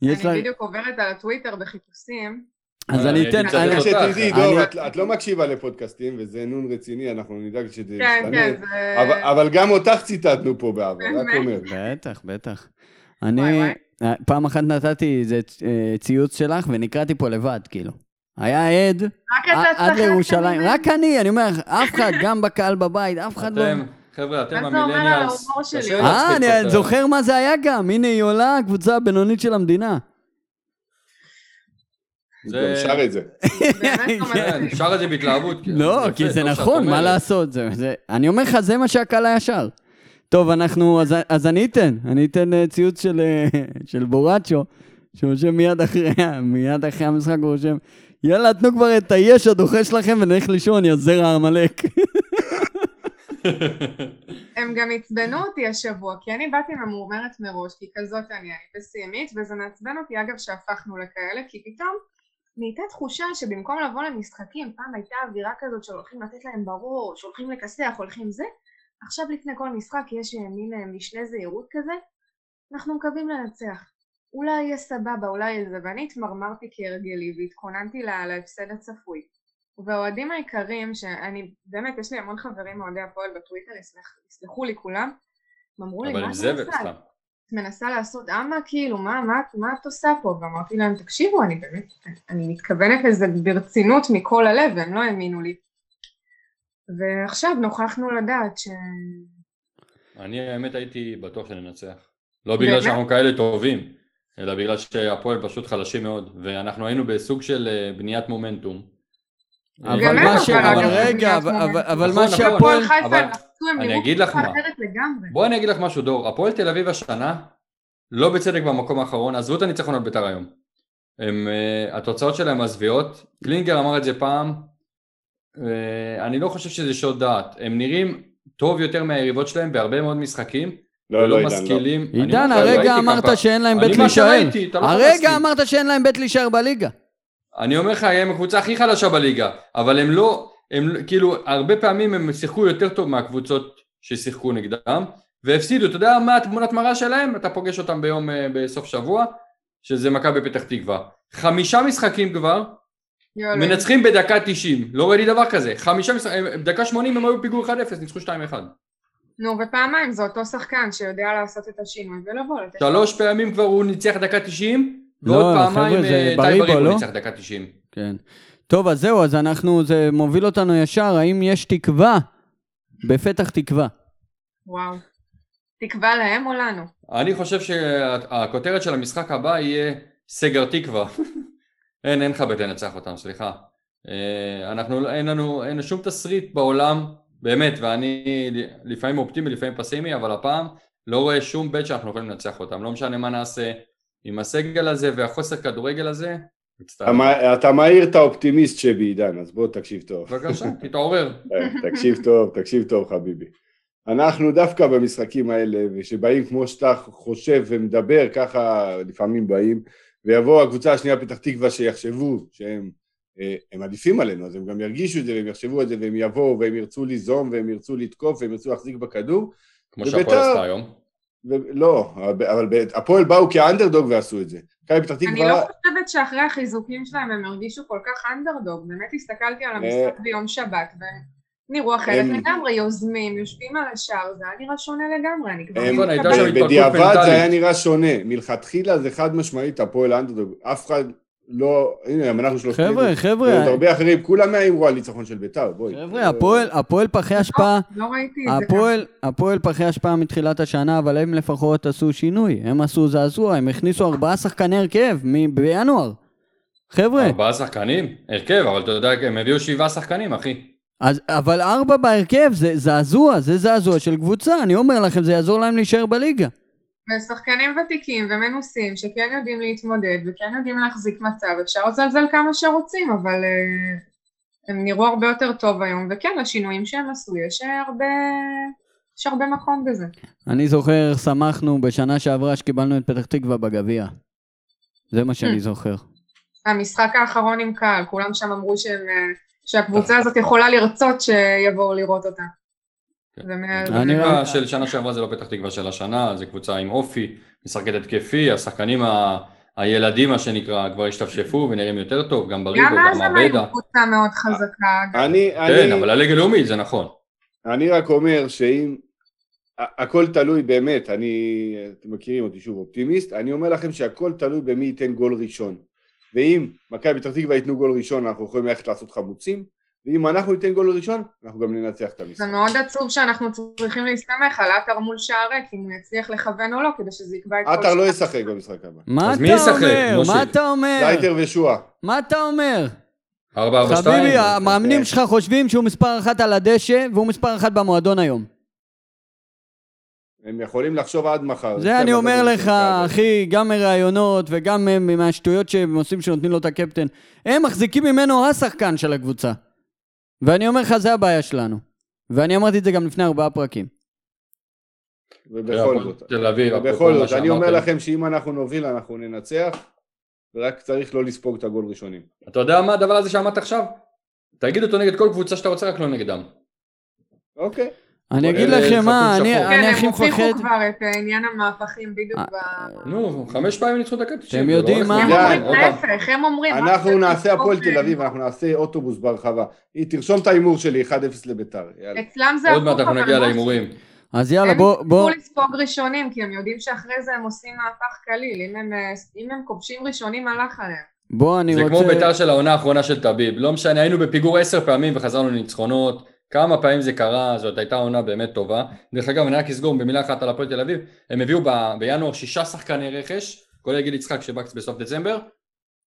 אני בדיוק עוברת על הטוויטר בחיפושים. אז אה, אני אני אתן... רק. שתדעי, דור, את- לא מקשיבה לפודקאסטים, וזה נון רציני, אנחנו נדאג שזה כן, ישתנה. כן, זה... אבל- גם אותך ציטטנו פה בעבר, רק? אומר. בטח, בטח. אני... אה, פעם אחת נתתי איזה אה, ציוץ שלך ונקראתי פה לבד, כאילו. היה עד עד לירושלים. רק אני, אני אומר, אף אחד, גם בקהל בבית, אף אחד לא... חבר'ה, אתם המילניאלס. קשה אה, אני זוכר מה זה היה גם, הנה היא עולה, הקבוצה הבינונית של המדינה. זה- גם שר את זה. באמת לא כן. שר את זה בהתלהבות. כן. לא, כי זה שאת נכון, מה. לעשות? אני אומר לך, זה מה שהקהל היה שר. טוב, אנחנו, אז- אז אני אתן, אני אתן אה, ציוץ של, אה, בורצ'ו, שרושם מיד אחרי, מיד אחרי המשחק, הוא רושם, יאללה, תנו כבר את היש הדוחה שלכם ונלך לישון, יא זרע עמלק. הם גם עצבנו אותי השבוע, כי אני באתי ממורמרת מראש, כי כזאת אני, אני פסימית, וזה מעצבן אותי אגב שהפכנו לכאלה, כי פתאום נהייתה תחושה שבמקום לבוא למשחקים, פעם הייתה אווירה כזאת שהולכים לתת להם בראש, הולכים לכסח, הולכים זה, עכשיו לפני כל משחק יש מין אה, משנה זהירות כזה, אנחנו מקווים לנצח. אולי יהיה סבבה, אולי יהיה זה, ואני התמרמרתי כהרגלי והתכוננתי לה- להפסד הצפוי. והאוהדים היקרים, שאני, באמת, יש לי המון חברים אוהדי הפועל בטוויטר, יסלח- יסלחו לי כולם, הם אמרו לי, מה את מנסה? את מנסה לעשות אמה, כאילו, מה, מה, מה את עושה פה? ואמרתי להם, תקשיבו, אני באמת, אני מתכוונת לזה ברצינות מכל הלב, והם לא האמינו לי. ועכשיו נוכחנו לדעת ש... אני האמת הייתי בטוח שננצח. לא בגלל? שאנחנו כאלה טובים, אלא בגלל שהפועל פשוט חלשים מאוד, ואנחנו היינו בסוג של אה, בניית מומנטום. אבל מה ש... אבל רגע, אבל- נכון, מה נכון. שהפועל... אני אגיד לך מה. בואי אני אגיד לך משהו דור, הפועל תל אביב השנה, לא בצדק במקום האחרון, עזבו את הניצחון על בית"ר היום. הם, uh, התוצאות שלהם מזוויעות, קלינגר אמר את זה פעם, uh, אני לא חושב שזה שוד דעת, הם נראים טוב יותר מהיריבות שלהם בהרבה מאוד משחקים, לא, ולא לא, לא. משכילים. עידן, הרגע אמרת. שאין להם בית להישאר. לא הרגע. אמרת שאין להם בית להישאר בליגה. אני אומר לך, הם הקבוצה הכי חלשה בליגה, אבל הם לא, הם כאילו, הרבה פעמים הם שיחקו יותר טוב מהקבוצות ששיחקו נגדם, והפסידו, אתה יודע מה התמונת מראה שלהם? אתה פוגש אותם ביום, אה, בסוף שבוע, שזה מכבי פתח תקווה. חמישה משחקים כבר, יואו, מנצחים בדקה 90, לא ראיתי דבר כזה. חמישה משחקים, בדקה 80 הם היו פיגור 1-0, ניצחו 2-1. נו, ופעמיים זה אותו שחקן שיודע לעשות את השינוי ולבוא לתת... שלוש פעמים כבר הוא ניצח דקה 90, ועוד לא, פעמיים זה אה, טייב בריבו, בריבו לא? ניצח דקה 90. כן. טוב, אז זהו, אז אנחנו, זה מוביל אותנו ישר, האם יש תקווה בפתח תקווה? וואו. תקווה להם או לנו? אני חושב שהכותרת של המשחק הבא יהיה סגר תקווה. אין, אין לך בית לנצח אותם, סליחה. אה, אנחנו, אין לנו, אין שום תסריט בעולם, באמת, ואני לפעמים אופטימי, לפעמים פסימי, אבל הפעם לא רואה שום בית שאנחנו יכולים לנצח אותם. לא משנה מה נעשה עם הסגל הזה והחוסר כדורגל הזה. אתה מע- אתה מעיר את האופטימיסט שבי, עידן, אז בוא תקשיב טוב. בבקשה, תתעורר. אה, תקשיב טוב, תקשיב טוב חביבי. אנחנו דווקא במשחקים האלה, ושבאים כמו שאתה חושב ומדבר, ככה לפעמים באים, ויבוא הקבוצה השנייה פתח תקווה שיחשבו שהם הם עדיפים עלינו, אז הם גם ירגישו את זה והם יחשבו את זה והם יבואו והם ירצו ליזום והם ירצו לתקוף והם ירצו להחזיק בכדור. כמו שהפועל עשתה היום. ולא, אבל ב- הפועל באו כאנדרדוג ועשו את זה. מכבי פתח אני תקווה... לא חושבת שאחרי החיזוקים שלהם הם הרגישו כל כך אנדרדוג, באמת הסתכלתי על המשחק ביום שבת והם נראו אחרת הם- לגמרי, יוזמים, יושבים על השער, זה היה נראה שונה לגמרי, אני כבר הם- נכון, לא התפרקות בדיעבד זה. היה נראה שונה, מלכתחילה זה חד משמעית הפועל אנדרדוג, אף אחד לא, הנה גם אנחנו שלושתנו, חבר'ה, ועוד חבר'ה, הרבה אחרים, כולם מאיימו על ניצחון של ביתר, בואי. חבר'ה, הפועל, הפועל פחי השפעה, לא ראיתי את זה. הפועל, הפועל פחי השפעה מתחילת השנה, אבל הם לפחות עשו שינוי, הם עשו זעזוע, הם הכניסו ארבעה שחקני הרכב בינואר. חבר'ה, ארבעה שחקנים? הרכב, אבל אתה יודע, הם הביאו שבעה שחקנים, אחי. אז, אבל ארבע בהרכב זה זעזוע, זה זעזוע של קבוצה, אני אומר לכם, זה יעזור להם להישאר בליגה. ושחקנים ותיקים ומנוסים שכן יודעים להתמודד וכן יודעים להחזיק מצב, אפשר לזלזל כמה שרוצים, אבל אה, הם נראו הרבה יותר טוב היום, וכן, לשינויים שהם עשו, יש הרבה, יש הרבה מקום בזה. אני זוכר, שמחנו בשנה שעברה שקיבלנו את פתח תקווה בגביע. זה מה שאני זוכר. המשחק האחרון עם קהל, כולם שם אמרו שהם, אה, שהקבוצה הזאת יכולה לרצות שיבואו לראות אותה. כן. זה מה- רק- של שנה שעברה זה לא פתח תקווה של השנה, זו קבוצה עם אופי, משחקת התקפי, השחקנים ה... הילדים מה שנקרא כבר השתפשפו ונראים יותר טוב, גם בריבו, גם אז גם הם היו. קבוצה מאוד חזקה. אני, כן, אני, אבל הליגה הלאומית זה נכון. אני רק אומר שאם, הכל תלוי באמת, אני, אתם מכירים אותי שוב אופטימיסט, אני אומר לכם שהכל תלוי במי ייתן גול ראשון. ואם מכבי פתח תקווה ייתנו גול ראשון, אנחנו יכולים ללכת לעשות חמוצים, ואם אנחנו ניתן גול ראשון, אנחנו גם ננצח את המשחק. זה מאוד עצוב שאנחנו צריכים להסתמך על עטר מול שער ריק, אם הוא יצליח לכוון או לא, כדי שזה יקבע את כל עטר לא. ישחק במשחק הבא. מה אתה מי ישחק, אומר? משה? מה אתה אומר? פלייטר ושועה. מה אתה אומר? 4-4-2. חביבי, המאמנים כן. שלך חושבים שהוא מספר אחת על הדשא, והוא מספר אחת במועדון היום. הם יכולים לחשוב עד מחר. זה אני אומר לך. אחי, גם מראיונות וגם הם- מהשטויות שהם עושים שנותנים לו את הקפטן. הם מחזיקים ממנו השחקן של הקבוצה. ואני אומר לך, זה הבעיה שלנו. ואני אמרתי את זה גם לפני ארבעה פרקים. ובכל זאת, תל אביב, ובכל זאת, אני אומר. לכם שאם אנחנו נוביל אנחנו ננצח, ורק צריך לא לספוג את הגול ראשונים. אתה יודע מה הדבר הזה שאמרת עכשיו? תגיד אותו נגד כל קבוצה שאתה רוצה, רק לא נגדם. אוקיי. אני אגיד אלה לכם מה, אני שחור. אני כן, הכי הם הוכיחו מפחד... כבר את אה, עניין המהפכים בדיוק אה, ב... נו, חמש פעמים ניצחו דקה 90. אתם יודעים זה לא מה? הם אומרים. להפך, הם אומרים... אנחנו נעשה הפועל תל אביב, אנחנו נעשה אוטובוס ברחבה. תרשום את ההימור שלי, 1-0 לביתר. אצלם זה עוד מעט אנחנו נגיע להימורים. אז יאללה, הם בוא... בוא... יצטרכו לספוג ראשונים, כי הם יודעים שאחרי זה הם עושים מהפך קליל. אם הם, אה, הם כובשים ראשונים, הלך עליהם. בוא, אני זה רוצה... כמו ביתר של העונה האחרונה של טביב. לא משנה, היינו בפיגור עשר פעמים וחזרנו לניצחונות. כמה פעמים זה קרה, זאת הייתה עונה באמת טובה. דרך אגב, אני רק אסגור במילה אחת על הפועל תל אביב. הם הביאו ב- בינואר שישה שחקני רכש, כולל גיל יצחק שבקס בסוף דצמבר,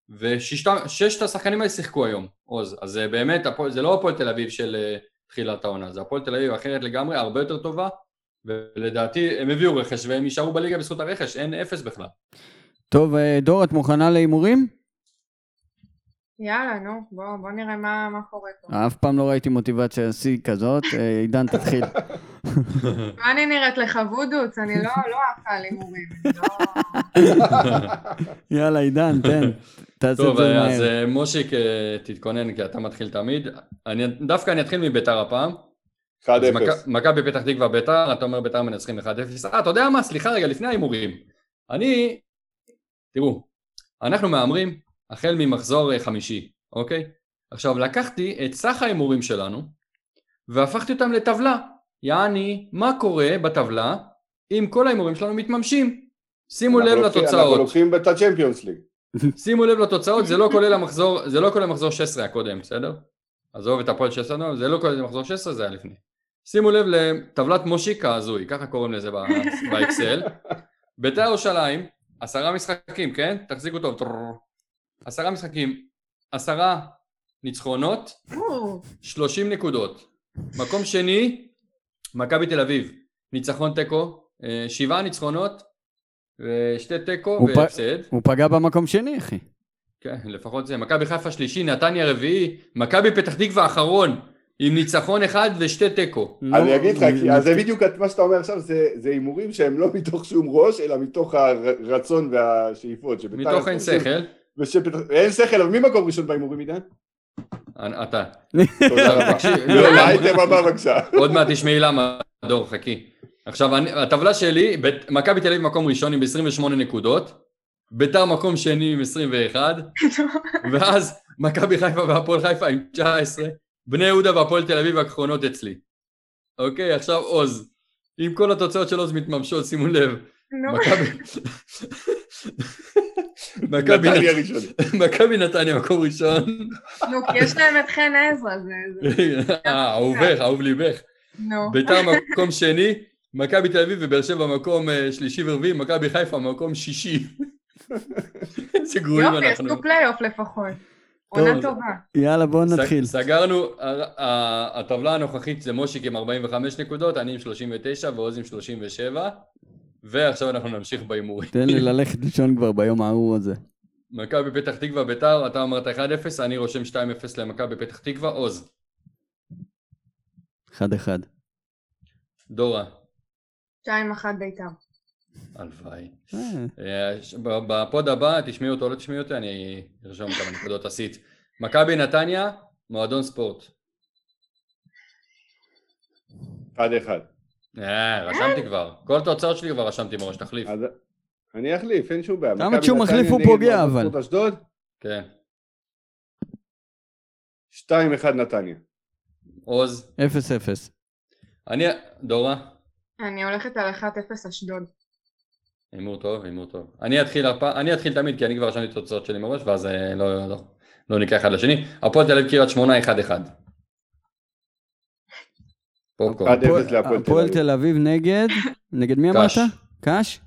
וששת השחקנים האלה שיחקו היום, עוז. אז זה באמת, זה לא הפועל תל אביב של אה, תחילת העונה, זה הפועל תל אביב אחרת לגמרי, הרבה יותר טובה, ולדעתי הם הביאו רכש והם יישארו בליגה בזכות הרכש, אין אפס בכלל. טוב, אה, דור, את מוכנה להימורים? יאללה, נו, בוא, בוא נראה מה, מה קורה פה. אף פעם לא ראיתי מוטיבציה שיא כזאת. אה, עידן, תתחיל. מה אני נראית לך, וודוץ? אני לא, לא עפה על הימורים. לא... יאללה, עידן, תן. תעשה את טוב, זה אז. אה, מושיק, אה, תתכונן כי אתה מתחיל תמיד. אני, דווקא אני אתחיל מביתר הפעם. 1-0. אז מכ- מכבי פתח תקווה ביתר, אתה אומר ביתר מנצחים 1-0. אה, אתה יודע מה? סליחה רגע, לפני ההימורים. אני, תראו, אנחנו מהמרים החל ממחזור אה, חמישי, אוקיי? עכשיו, לקחתי את סך ההימורים שלנו והפכתי אותם לטבלה. יעני, מה קורה בטבלה אם כל ההימורים שלנו מתממשים? שימו לב אנחנו לוקחים- אנחנו לתוצאות. לוקחים את הצ'מפיונס ליג. שימו לב לתוצאות, זה לא כולל המחזור, זה לא כולל מחזור 16 הקודם, בסדר? עזוב את הפועל 16, לא, זה לא כולל מחזור 16, זה היה לפני. שימו לב לטבלת מושיק ההזוי, ככה קוראים לזה באקסל. בית"ר ירושלים, עשרה משחקים, כן? תחזיקו טוב. טררר. עשרה משחקים, עשרה ניצחונות, או, 30 נקודות. מקום שני, מכבי תל אביב, ניצחון תיקו, אה, שבעה ניצחונות, ושתי תיקו והפסד. הוא פגע במקום שני, אחי. כן, לפחות זה. מכבי חיפה שלישי, נתניה רביעי, מכבי פתח תקווה אחרון, עם ניצחון אחד ושתי תיקו. אני אגיד לך, אז זה בדיוק מה שאתה אומר עכשיו, זה זה הימורים שהם לא מתוך שום ראש, אלא מתוך הרצון והשאיפות. מתוך אין שכל, אין שכל, אבל מי מקום ראשון בהימורים עידן? אתה. תודה רבה. תקשיב, לא, לאייטם הבא בבקשה. עוד מעט תשמעי למה, דור, חכי. עכשיו, אני- הטבלה שלי, מכבי תל אביב מקום ראשון עם 28 נקודות, ביתר מקום שני עם 21, ואז מכבי חיפה והפועל חיפה עם 19, בני יהודה והפועל תל אביב האחרונות אצלי. אוקיי, עכשיו עוז. אם כל התוצאות של עוז מתממשות, שימו לב, נו, מכבי... מכבי נתניה נת- ראשון. מכבי נתניה מקום ראשון. נו, כי יש להם את חן עזרא, זה... זה- אה, אהובך, אהוב ליבך. נו. ביתר מקום שני, מכבי תל אביב ובאר שבע מקום אה, שלישי ורביעי, מכבי חיפה מקום שישי. איזה גרועים יופי, אנחנו. עשו פלייאוף לפחות. עונה טוב. טובה. יאללה, בואו נתחיל. סגרנו, הטבלה הנוכחית זה מושיק עם 45 נקודות, אני עם 39 ועוז עם 37, ועכשיו אנחנו נמשיך בהימורים. תן לי ללכת לישון כבר ביום הארור הזה. מכבי פתח תקווה ביתר, אתה אמרת 1-0, אני רושם 2-0 למכבי פתח תקווה, עוז, אחד אחד. דורה, 2-1 בית"ר. הלוואי. אה, אה, בפוד הבא, תשמעי אותו או לא תשמעי אותי, אני ארשום כמה נקודות עשית. מכבי נתניה, מועדון ספורט. אחד אחד. אה, רשמתי כבר. כל התוצאות שלי כבר רשמתי מראש, תחליף. אני אחליף, אין שום בעיה. למה כשהוא מחליף הוא פוגע, אבל? כן. 2-1 נתניה. עוז, אפס אפס. אני, דורה, אני הולכת על 1-0 אשדוד. הימור טוב, הימור טוב. אני אתחיל הפעם, אני אתחיל תמיד כי אני כבר רשמתי את התוצאות שלי מראש, ואז אה, לא, לא, לא ניקח אחד לשני. הפועל תל אביב קריית שמונה 1-1. פופקורן, 1-0 להפועל תל הפועל אביב. תל אביב נגד? נגד מי אמרת? קאש. קאש?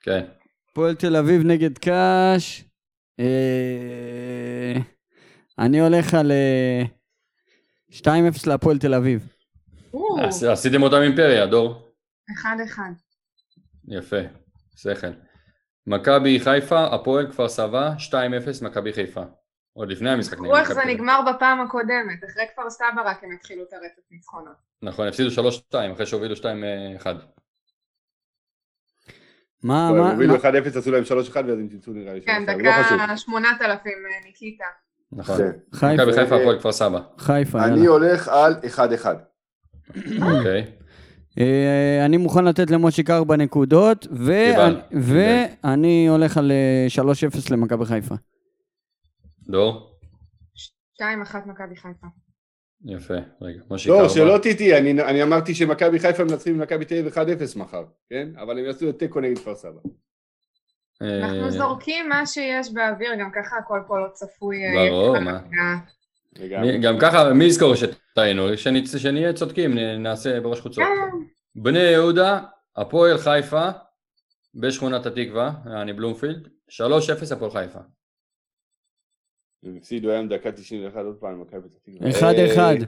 כן. הפועל תל אביב נגד קאש. אה, אני הולך על אה, 2-0 להפועל תל אביב. עשיתם אותם אימפריה, דור. 1-1. יפה, שכל. מכבי חיפה, הפועל כפר סבא, 2-0 מכבי חיפה. עוד לפני המשחק נגד תראו איך זה. נגמר בפעם הקודמת, אחרי כפר סבא רק הם התחילו את הרצף ניצחונות. נכון, הפסידו 3-2 אחרי שהובילו 2-1. מה, הם מה, הובילו מה- 1-0, עשו להם 3-1 ואז הם צמצו נראה לי. כן, 3-1, לא. דקה 8,000 ניקיטה. נכון. כן. חיפה, מכבי חיפה, הפועל כפר סבא. חיפה, אני. הולך על 1-1. אוקיי. אה, אני מוכן לתת למושיק ארבע נקודות, ו- קיבל. ואני הולך על אה, 3-0 למכבי חיפה. דור? 2-1 מכבי חיפה. יפה. רגע, מושיק לא, ארבע. שלא תטעי, אני אני אמרתי שמכבי חיפה מנצחים ממכבי תל אביב 1-0 מחר, כן? אבל הם יעשו את תיקו נגד כפר סבא. אה, אנחנו זורקים מה שיש באוויר, גם ככה הכל פה לא צפוי. אה, ברור, מה. גם ככה, מי יזכור שטעינו? שנהיה צודקים, נעשה בראש חוצות. כן, בני יהודה, הפועל חיפה, בשכונת התקווה, יעני בלומפילד, 3-0 הפועל חיפה. הם הפסידו היום דקה 91 עוד פעם למכבי פתח תקווה. 1-1.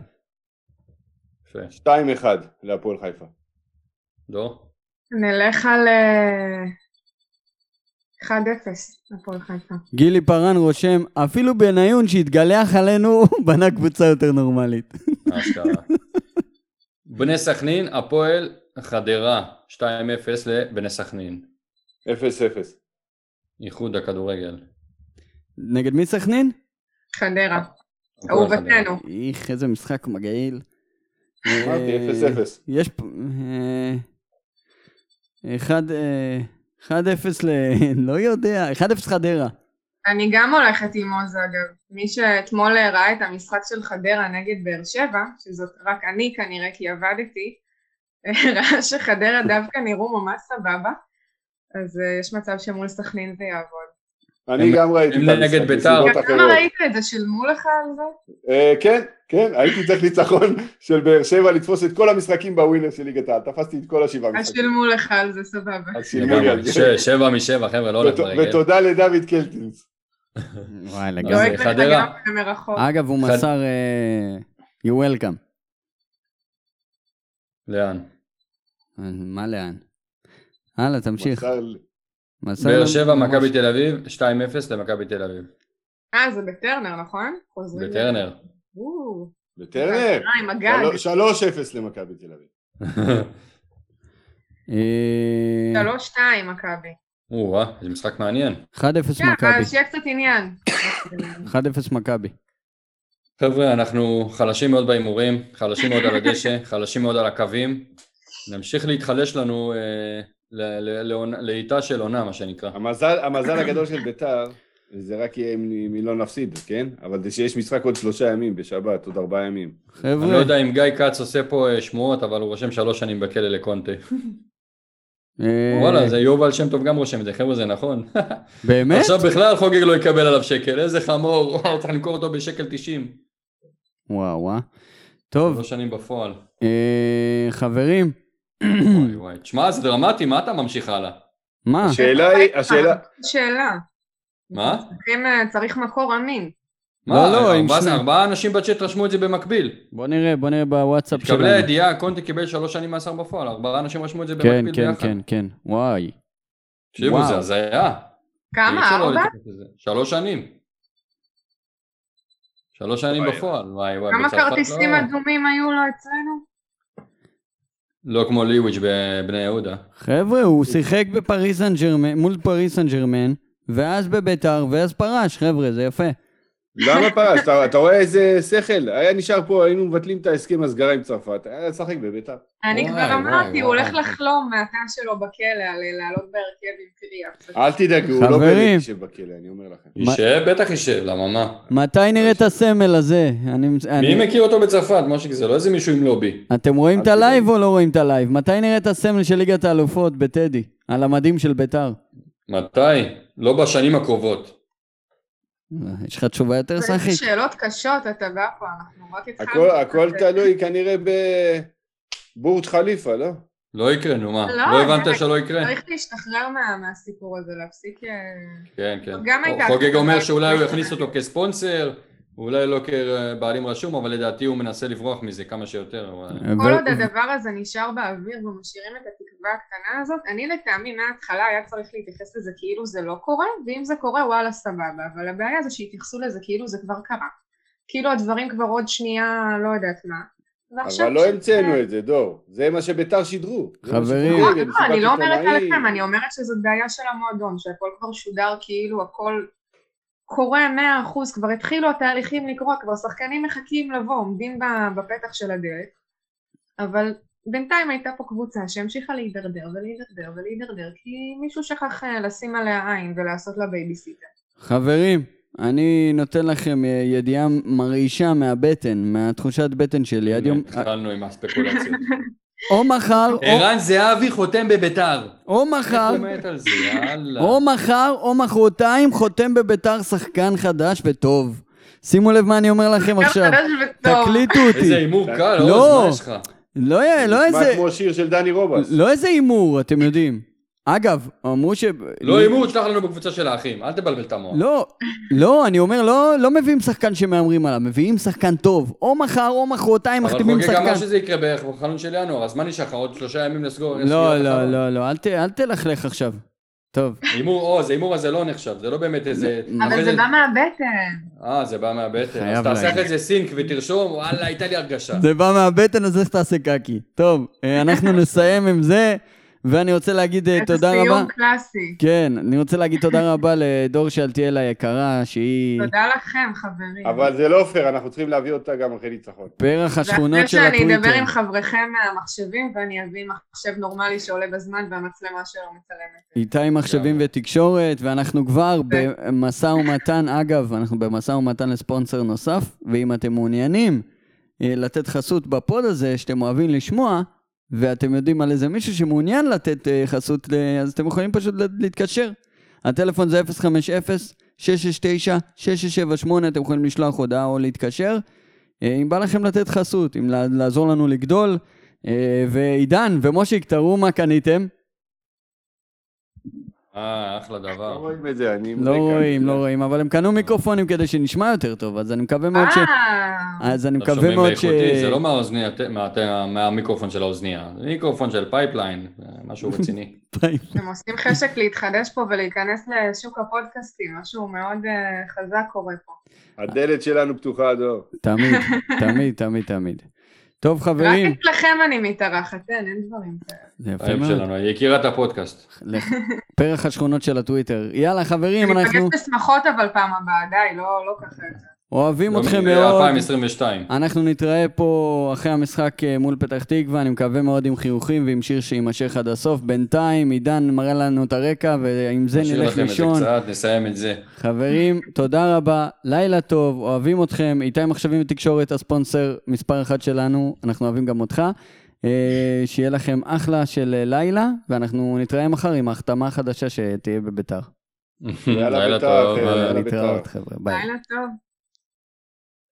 יפה. אה, 2-1 להפועל חיפה. דור? נלך על אה, 1-0 הפועל חיפה. גילי פארן רושם, אפילו בניון שהתגלח עלינו, בנה קבוצה יותר נורמלית. אשכרה. בני סכנין, הפועל חדרה, 2-0 לבני סכנין. 0-0. איחוד הכדורגל. נגד מי סכנין? חדרה. אהובתנו. איך, איזה משחק מגעיל. אמרתי אה, 0-0. יש פה... אה, אחד... אה, 1-0 ל... לא יודע, 1-0 חדרה. אני גם הולכת עם עוז אגב. מי שאתמול ראה את המשחק של חדרה נגד באר שבע, שזאת רק אני כנראה כי עבדתי, ראה שחדרה דווקא נראו ממש סבבה, אז אה, יש מצב שמול סכנין זה יעבוד. אני גם ראיתי את המשחק נגד בית"ר. בסיבות כמה אחרות. ראית את זה? שילמו לך על זה? אה, כן, כן, הייתי צריך ניצחון של באר שבע לתפוס את כל המשחקים בווינר של ליגת העל. תפסתי את כל השבעה אז משחקים. שילמו לך על זה, סבבה. אז שילמו לי על. זה. שבע משבע, חבר'ה, לא הולך ברגל. ותודה לדוד קלטינס. וואי, אז לגמרי. חדרה. אגב, הוא מסר... אה, you welcome. לאן? אה, מה לאן? הלאה, תמשיך. מסר באר שבע, מכבי תל אביב, 2-0 למכבי תל אביב. אה, זה בטרנר, נכון? חוזרים בטרנר. בטרנר. אה, עם הגג. 3-0 למכבי תל אביב. אה, 3-2 מכבי. או-אה, זה משחק מעניין. 1-0 כן, מכבי. אז שיהיה קצת עניין. 1-0 מכבי. חבר'ה, אנחנו חלשים מאוד בהימורים, חלשים מאוד על הדשא, חלשים מאוד על הקווים. נמשיך להתחלש לנו אה, ל- ל- לעונה- לעיטה של עונה, מה שנקרא. המזל, המזל הגדול של ביתר, זה רק יהיה אם, אם לא נפסיד, כן? אבל זה שיש משחק עוד שלושה ימים בשבת, עוד ארבעה ימים. אני לא חבר'ה, יודע אם גיא כץ עושה פה אה, שמועות, אבל הוא רושם שלוש שנים בכלא לקונטה. אה, וואלה, זה יובל שם טוב גם רושם את זה, חבר'ה, זה נכון. באמת? עכשיו בכלל חוגג לא יקבל עליו שקל, איזה חמור, וואו, צריך למכור אותו בשקל 90. וואו, וואו. טוב, שלוש שנים בפועל. אה, חברים, וואי וואי. תשמע, זה דרמטי, מה אתה ממשיך הלאה? מה? השאלה היא, השאלה, שאלה. מה? אה, צריך מקור אמין. מה, לא, לא, עם ארבעה- שני- ארבעה אנשים בצ'אט רשמו את זה במקביל. בוא נראה, בוא נראה בוואטסאפ שלנו. התקבלה הידיעה, קונטה קיבל שלוש שנים מאסר בפועל, ארבעה אנשים רשמו את זה כן, במקביל כן, ביחד. כן, כן. וואי. תקשיבו. זה הזיה. כמה? לא ארבע? שלוש שנים. שלוש שנים. בפועל, וואי וואי. כמה בצרפת כרטיסים לא- אדומים היו לו אצלנו? לא כמו ליוויץ' בבני יהודה. חבר'ה, הוא שיחק בפריס סן ג'רמן, מול פריס סן ג'רמן, ואז בביתר, ואז פרש, חבר'ה, זה יפה. למה פרש? אתה, אתה רואה איזה שכל? היה נשאר פה, היינו מבטלים את ההסכם הסגרה עם צרפת, היה לשחק בביתר. אני וואי, כבר וואי, אמרתי, הוא. הולך לחלום מהתא שלו בכלא על לעלות בהרכב עם קריאה. אל תדאגו, הוא לא. באמת יישב בכלא, אני אומר לכם. יישב? בטח יישב, למה מה? מתי נראה את הסמל הזה? אני- אני- מי מכיר אותו בצרפת, משה? זה לא איזה מישהו עם לובי. אתם רואים את הלייב. או לא רואים את הלייב? מתי נראה את הסמל של ליגת האלופות בטדי? על המדים של ביתר. מתי? לא בשנים הקרובות. יש לך תשובה יותר סאחית? שאלות קשות אתה בא פה, אנחנו רק התחלנו. הכל, הכל תלוי כנראה בבורג' חליפה, לא? לא יקרה, נו מה? לא, לא הבנת. שלא יקרה? צריך להשתחרר מה- מהסיפור הזה, להפסיק... אה, כן, כן. גם הייתה חוגג. אומר שאולי הוא יכניס אותו כספונסר, אולי לא כבעלים רשום, אבל לדעתי הוא מנסה לברוח מזה כמה שיותר. אבל- כל עוד הדבר הזה נשאר באוויר ומשאירים את התקווה הקטנה הזאת, אני לטעמי מההתחלה היה צריך להתייחס לזה כאילו זה לא קורה, ואם זה קורה וואלה סבבה, אבל הבעיה זה שהתייחסו לזה כאילו זה כבר קרה. כאילו הדברים כבר עוד שנייה לא יודעת מה. אבל לא המצאנו את זה, דור. זה מה שביתר שידרו. חברים. לא, במסיבת אני לא אומרת. עליכם, אני אומרת שזאת בעיה של המועדון, שהכל כבר שודר כאילו הכל קורה מאה אחוז, כבר התחילו התהליכים לקרות, כבר שחקנים מחכים לבוא, עומדים ב- בפתח של הדלת, אבל בינתיים הייתה פה קבוצה שהמשיכה להידרדר ולהידרדר ולהידרדר, כי מישהו שכח אה, לשים עליה עין ולעשות לה בייביסיטר. חברים, אני נותן לכם אה, ידיעה מרעישה מהבטן, מהתחושת בטן שלי. התחלנו עם הספקולציות. או מחר, או- ערן זהבי חותם בביתר. או איך מחר, הוא מת על זה, יאללה. או מחר, או מחרתיים, חותם בביתר שחקן חדש וטוב. שימו לב מה אני אומר לכם עכשיו. חדש וטוב. תקליטו איזה אותי. הימור קל, לא. עוז, מה יש לך? לא לא נשמע איזה... כמו שיר של דני רובס. לא איזה הימור, אתם יודעים. אגב, אמרו ש... לא הימור, תשלח לנו בקבוצה של האחים, אל תבלבל את המוח. לא, לא, אני אומר, לא, לא מביאים שחקן שמהמרים עליו, מביאים שחקן טוב. או מחר או מחרתיים אבל מחתימים חוגג אמר שחקן. שזה יקרה בערך בחלון של ינואר, אז מה נשאר? עוד שלושה ימים לסגור? לא, לא? לא, לא, אל ת- אל תלכלך עכשיו. טוב. הימור עוז, ההימור הזה לא נחשב, זה לא באמת איזה... אבל זה בא מהבטן. אה, זה בא מהבטן. אז תעשה. אחרי זה סינק ותרשום, וואלה, הייתה לי הרגשה. זה בא מהבטן, אז איך תעשה קקי. טוב, אה, אנחנו נסיים עם זה, ואני רוצה להגיד אה, איזה תודה רבה. סיום קלאסי. כן, אני רוצה להגיד תודה רבה לדור שאלתיאל היקרה, שהיא תודה לכם חברים. אבל זה לא פייר, אנחנו צריכים להביא אותה גם אחרי ניצחון. פרח השכונות של ואחרי שאני אדבר הטוויטר. עם חבריכם מהמחשבים ואני אביא מחשב נורמלי שעולה בזמן והמצלמה שלו מצלמת. איתי מחשבים ותקשורת, ואנחנו כבר במשא ומתן, אגב, אנחנו במשא ומתן לספונסר נוסף, ואם אתם מעוניינים אה, לתת חסות בפוד הזה, שאתם אוהבים לשמוע, ואתם יודעים על איזה מישהו שמעוניין לתת אה, חסות, אז אתם יכולים פשוט להתקשר. הטלפון זה 050-669-6678, אתם יכולים לשלוח הודעה או להתקשר. אה, אם בא לכם לתת חסות, אם לעזור לנו לגדול, אה, ועידן ומושיק, תראו מה קניתם. אה, אחלה לא דבר. רואים את זה, אני... לא רואים, לא רואים, אבל הם קנו מיקרופונים כדי שנשמע יותר טוב, אז אני מקווה מאוד ש... אה, אז אני לא מקווה מאוד ש... זה לא מהאוזניה, מה- מהמיקרופון של האוזנייה, זה מיקרופון של פייפליין, זה משהו רציני. אתם עושים חשק להתחדש פה ולהיכנס לשוק הפודקאסטים, משהו מאוד אה, חזק קורה פה. הדלת שלנו פתוחה, דור. תמיד, תמיד, תמיד, תמיד. טוב, רק חברים, אצלכם אני מתארחת, אין, אין דברים כאלה. זה יפה מאוד. שלנו, היא הכירה את הפודקאסט. פרח השכונות של הטוויטר. יאללה, חברים, אנחנו ניפגש בשמחות אבל פעם הבאה, די, לא לא ככה. אוהבים לא, אתכם מאוד. 2022. אנחנו נתראה פה אחרי המשחק אה, מול פתח תקווה, אני מקווה מאוד עם חיוכים ועם שיר שיימשך עד הסוף. בינתיים, עידן מראה לנו את הרקע, ועם זה נשאיר נלך לכם את זה לישון. קצת, נסיים את זה. חברים, תודה רבה, לילה טוב, אוהבים אתכם, איתי מחשבים ותקשורת, הספונסר מספר אחת שלנו, אנחנו אוהבים גם אותך. אה, שיהיה לכם אחלה של אה, לילה, ואנחנו נתראה מחר עם ההחתמה החדשה שתהיה בביתר. יאללה, לילה ביתר, יאללה, ביתר. לילה טוב.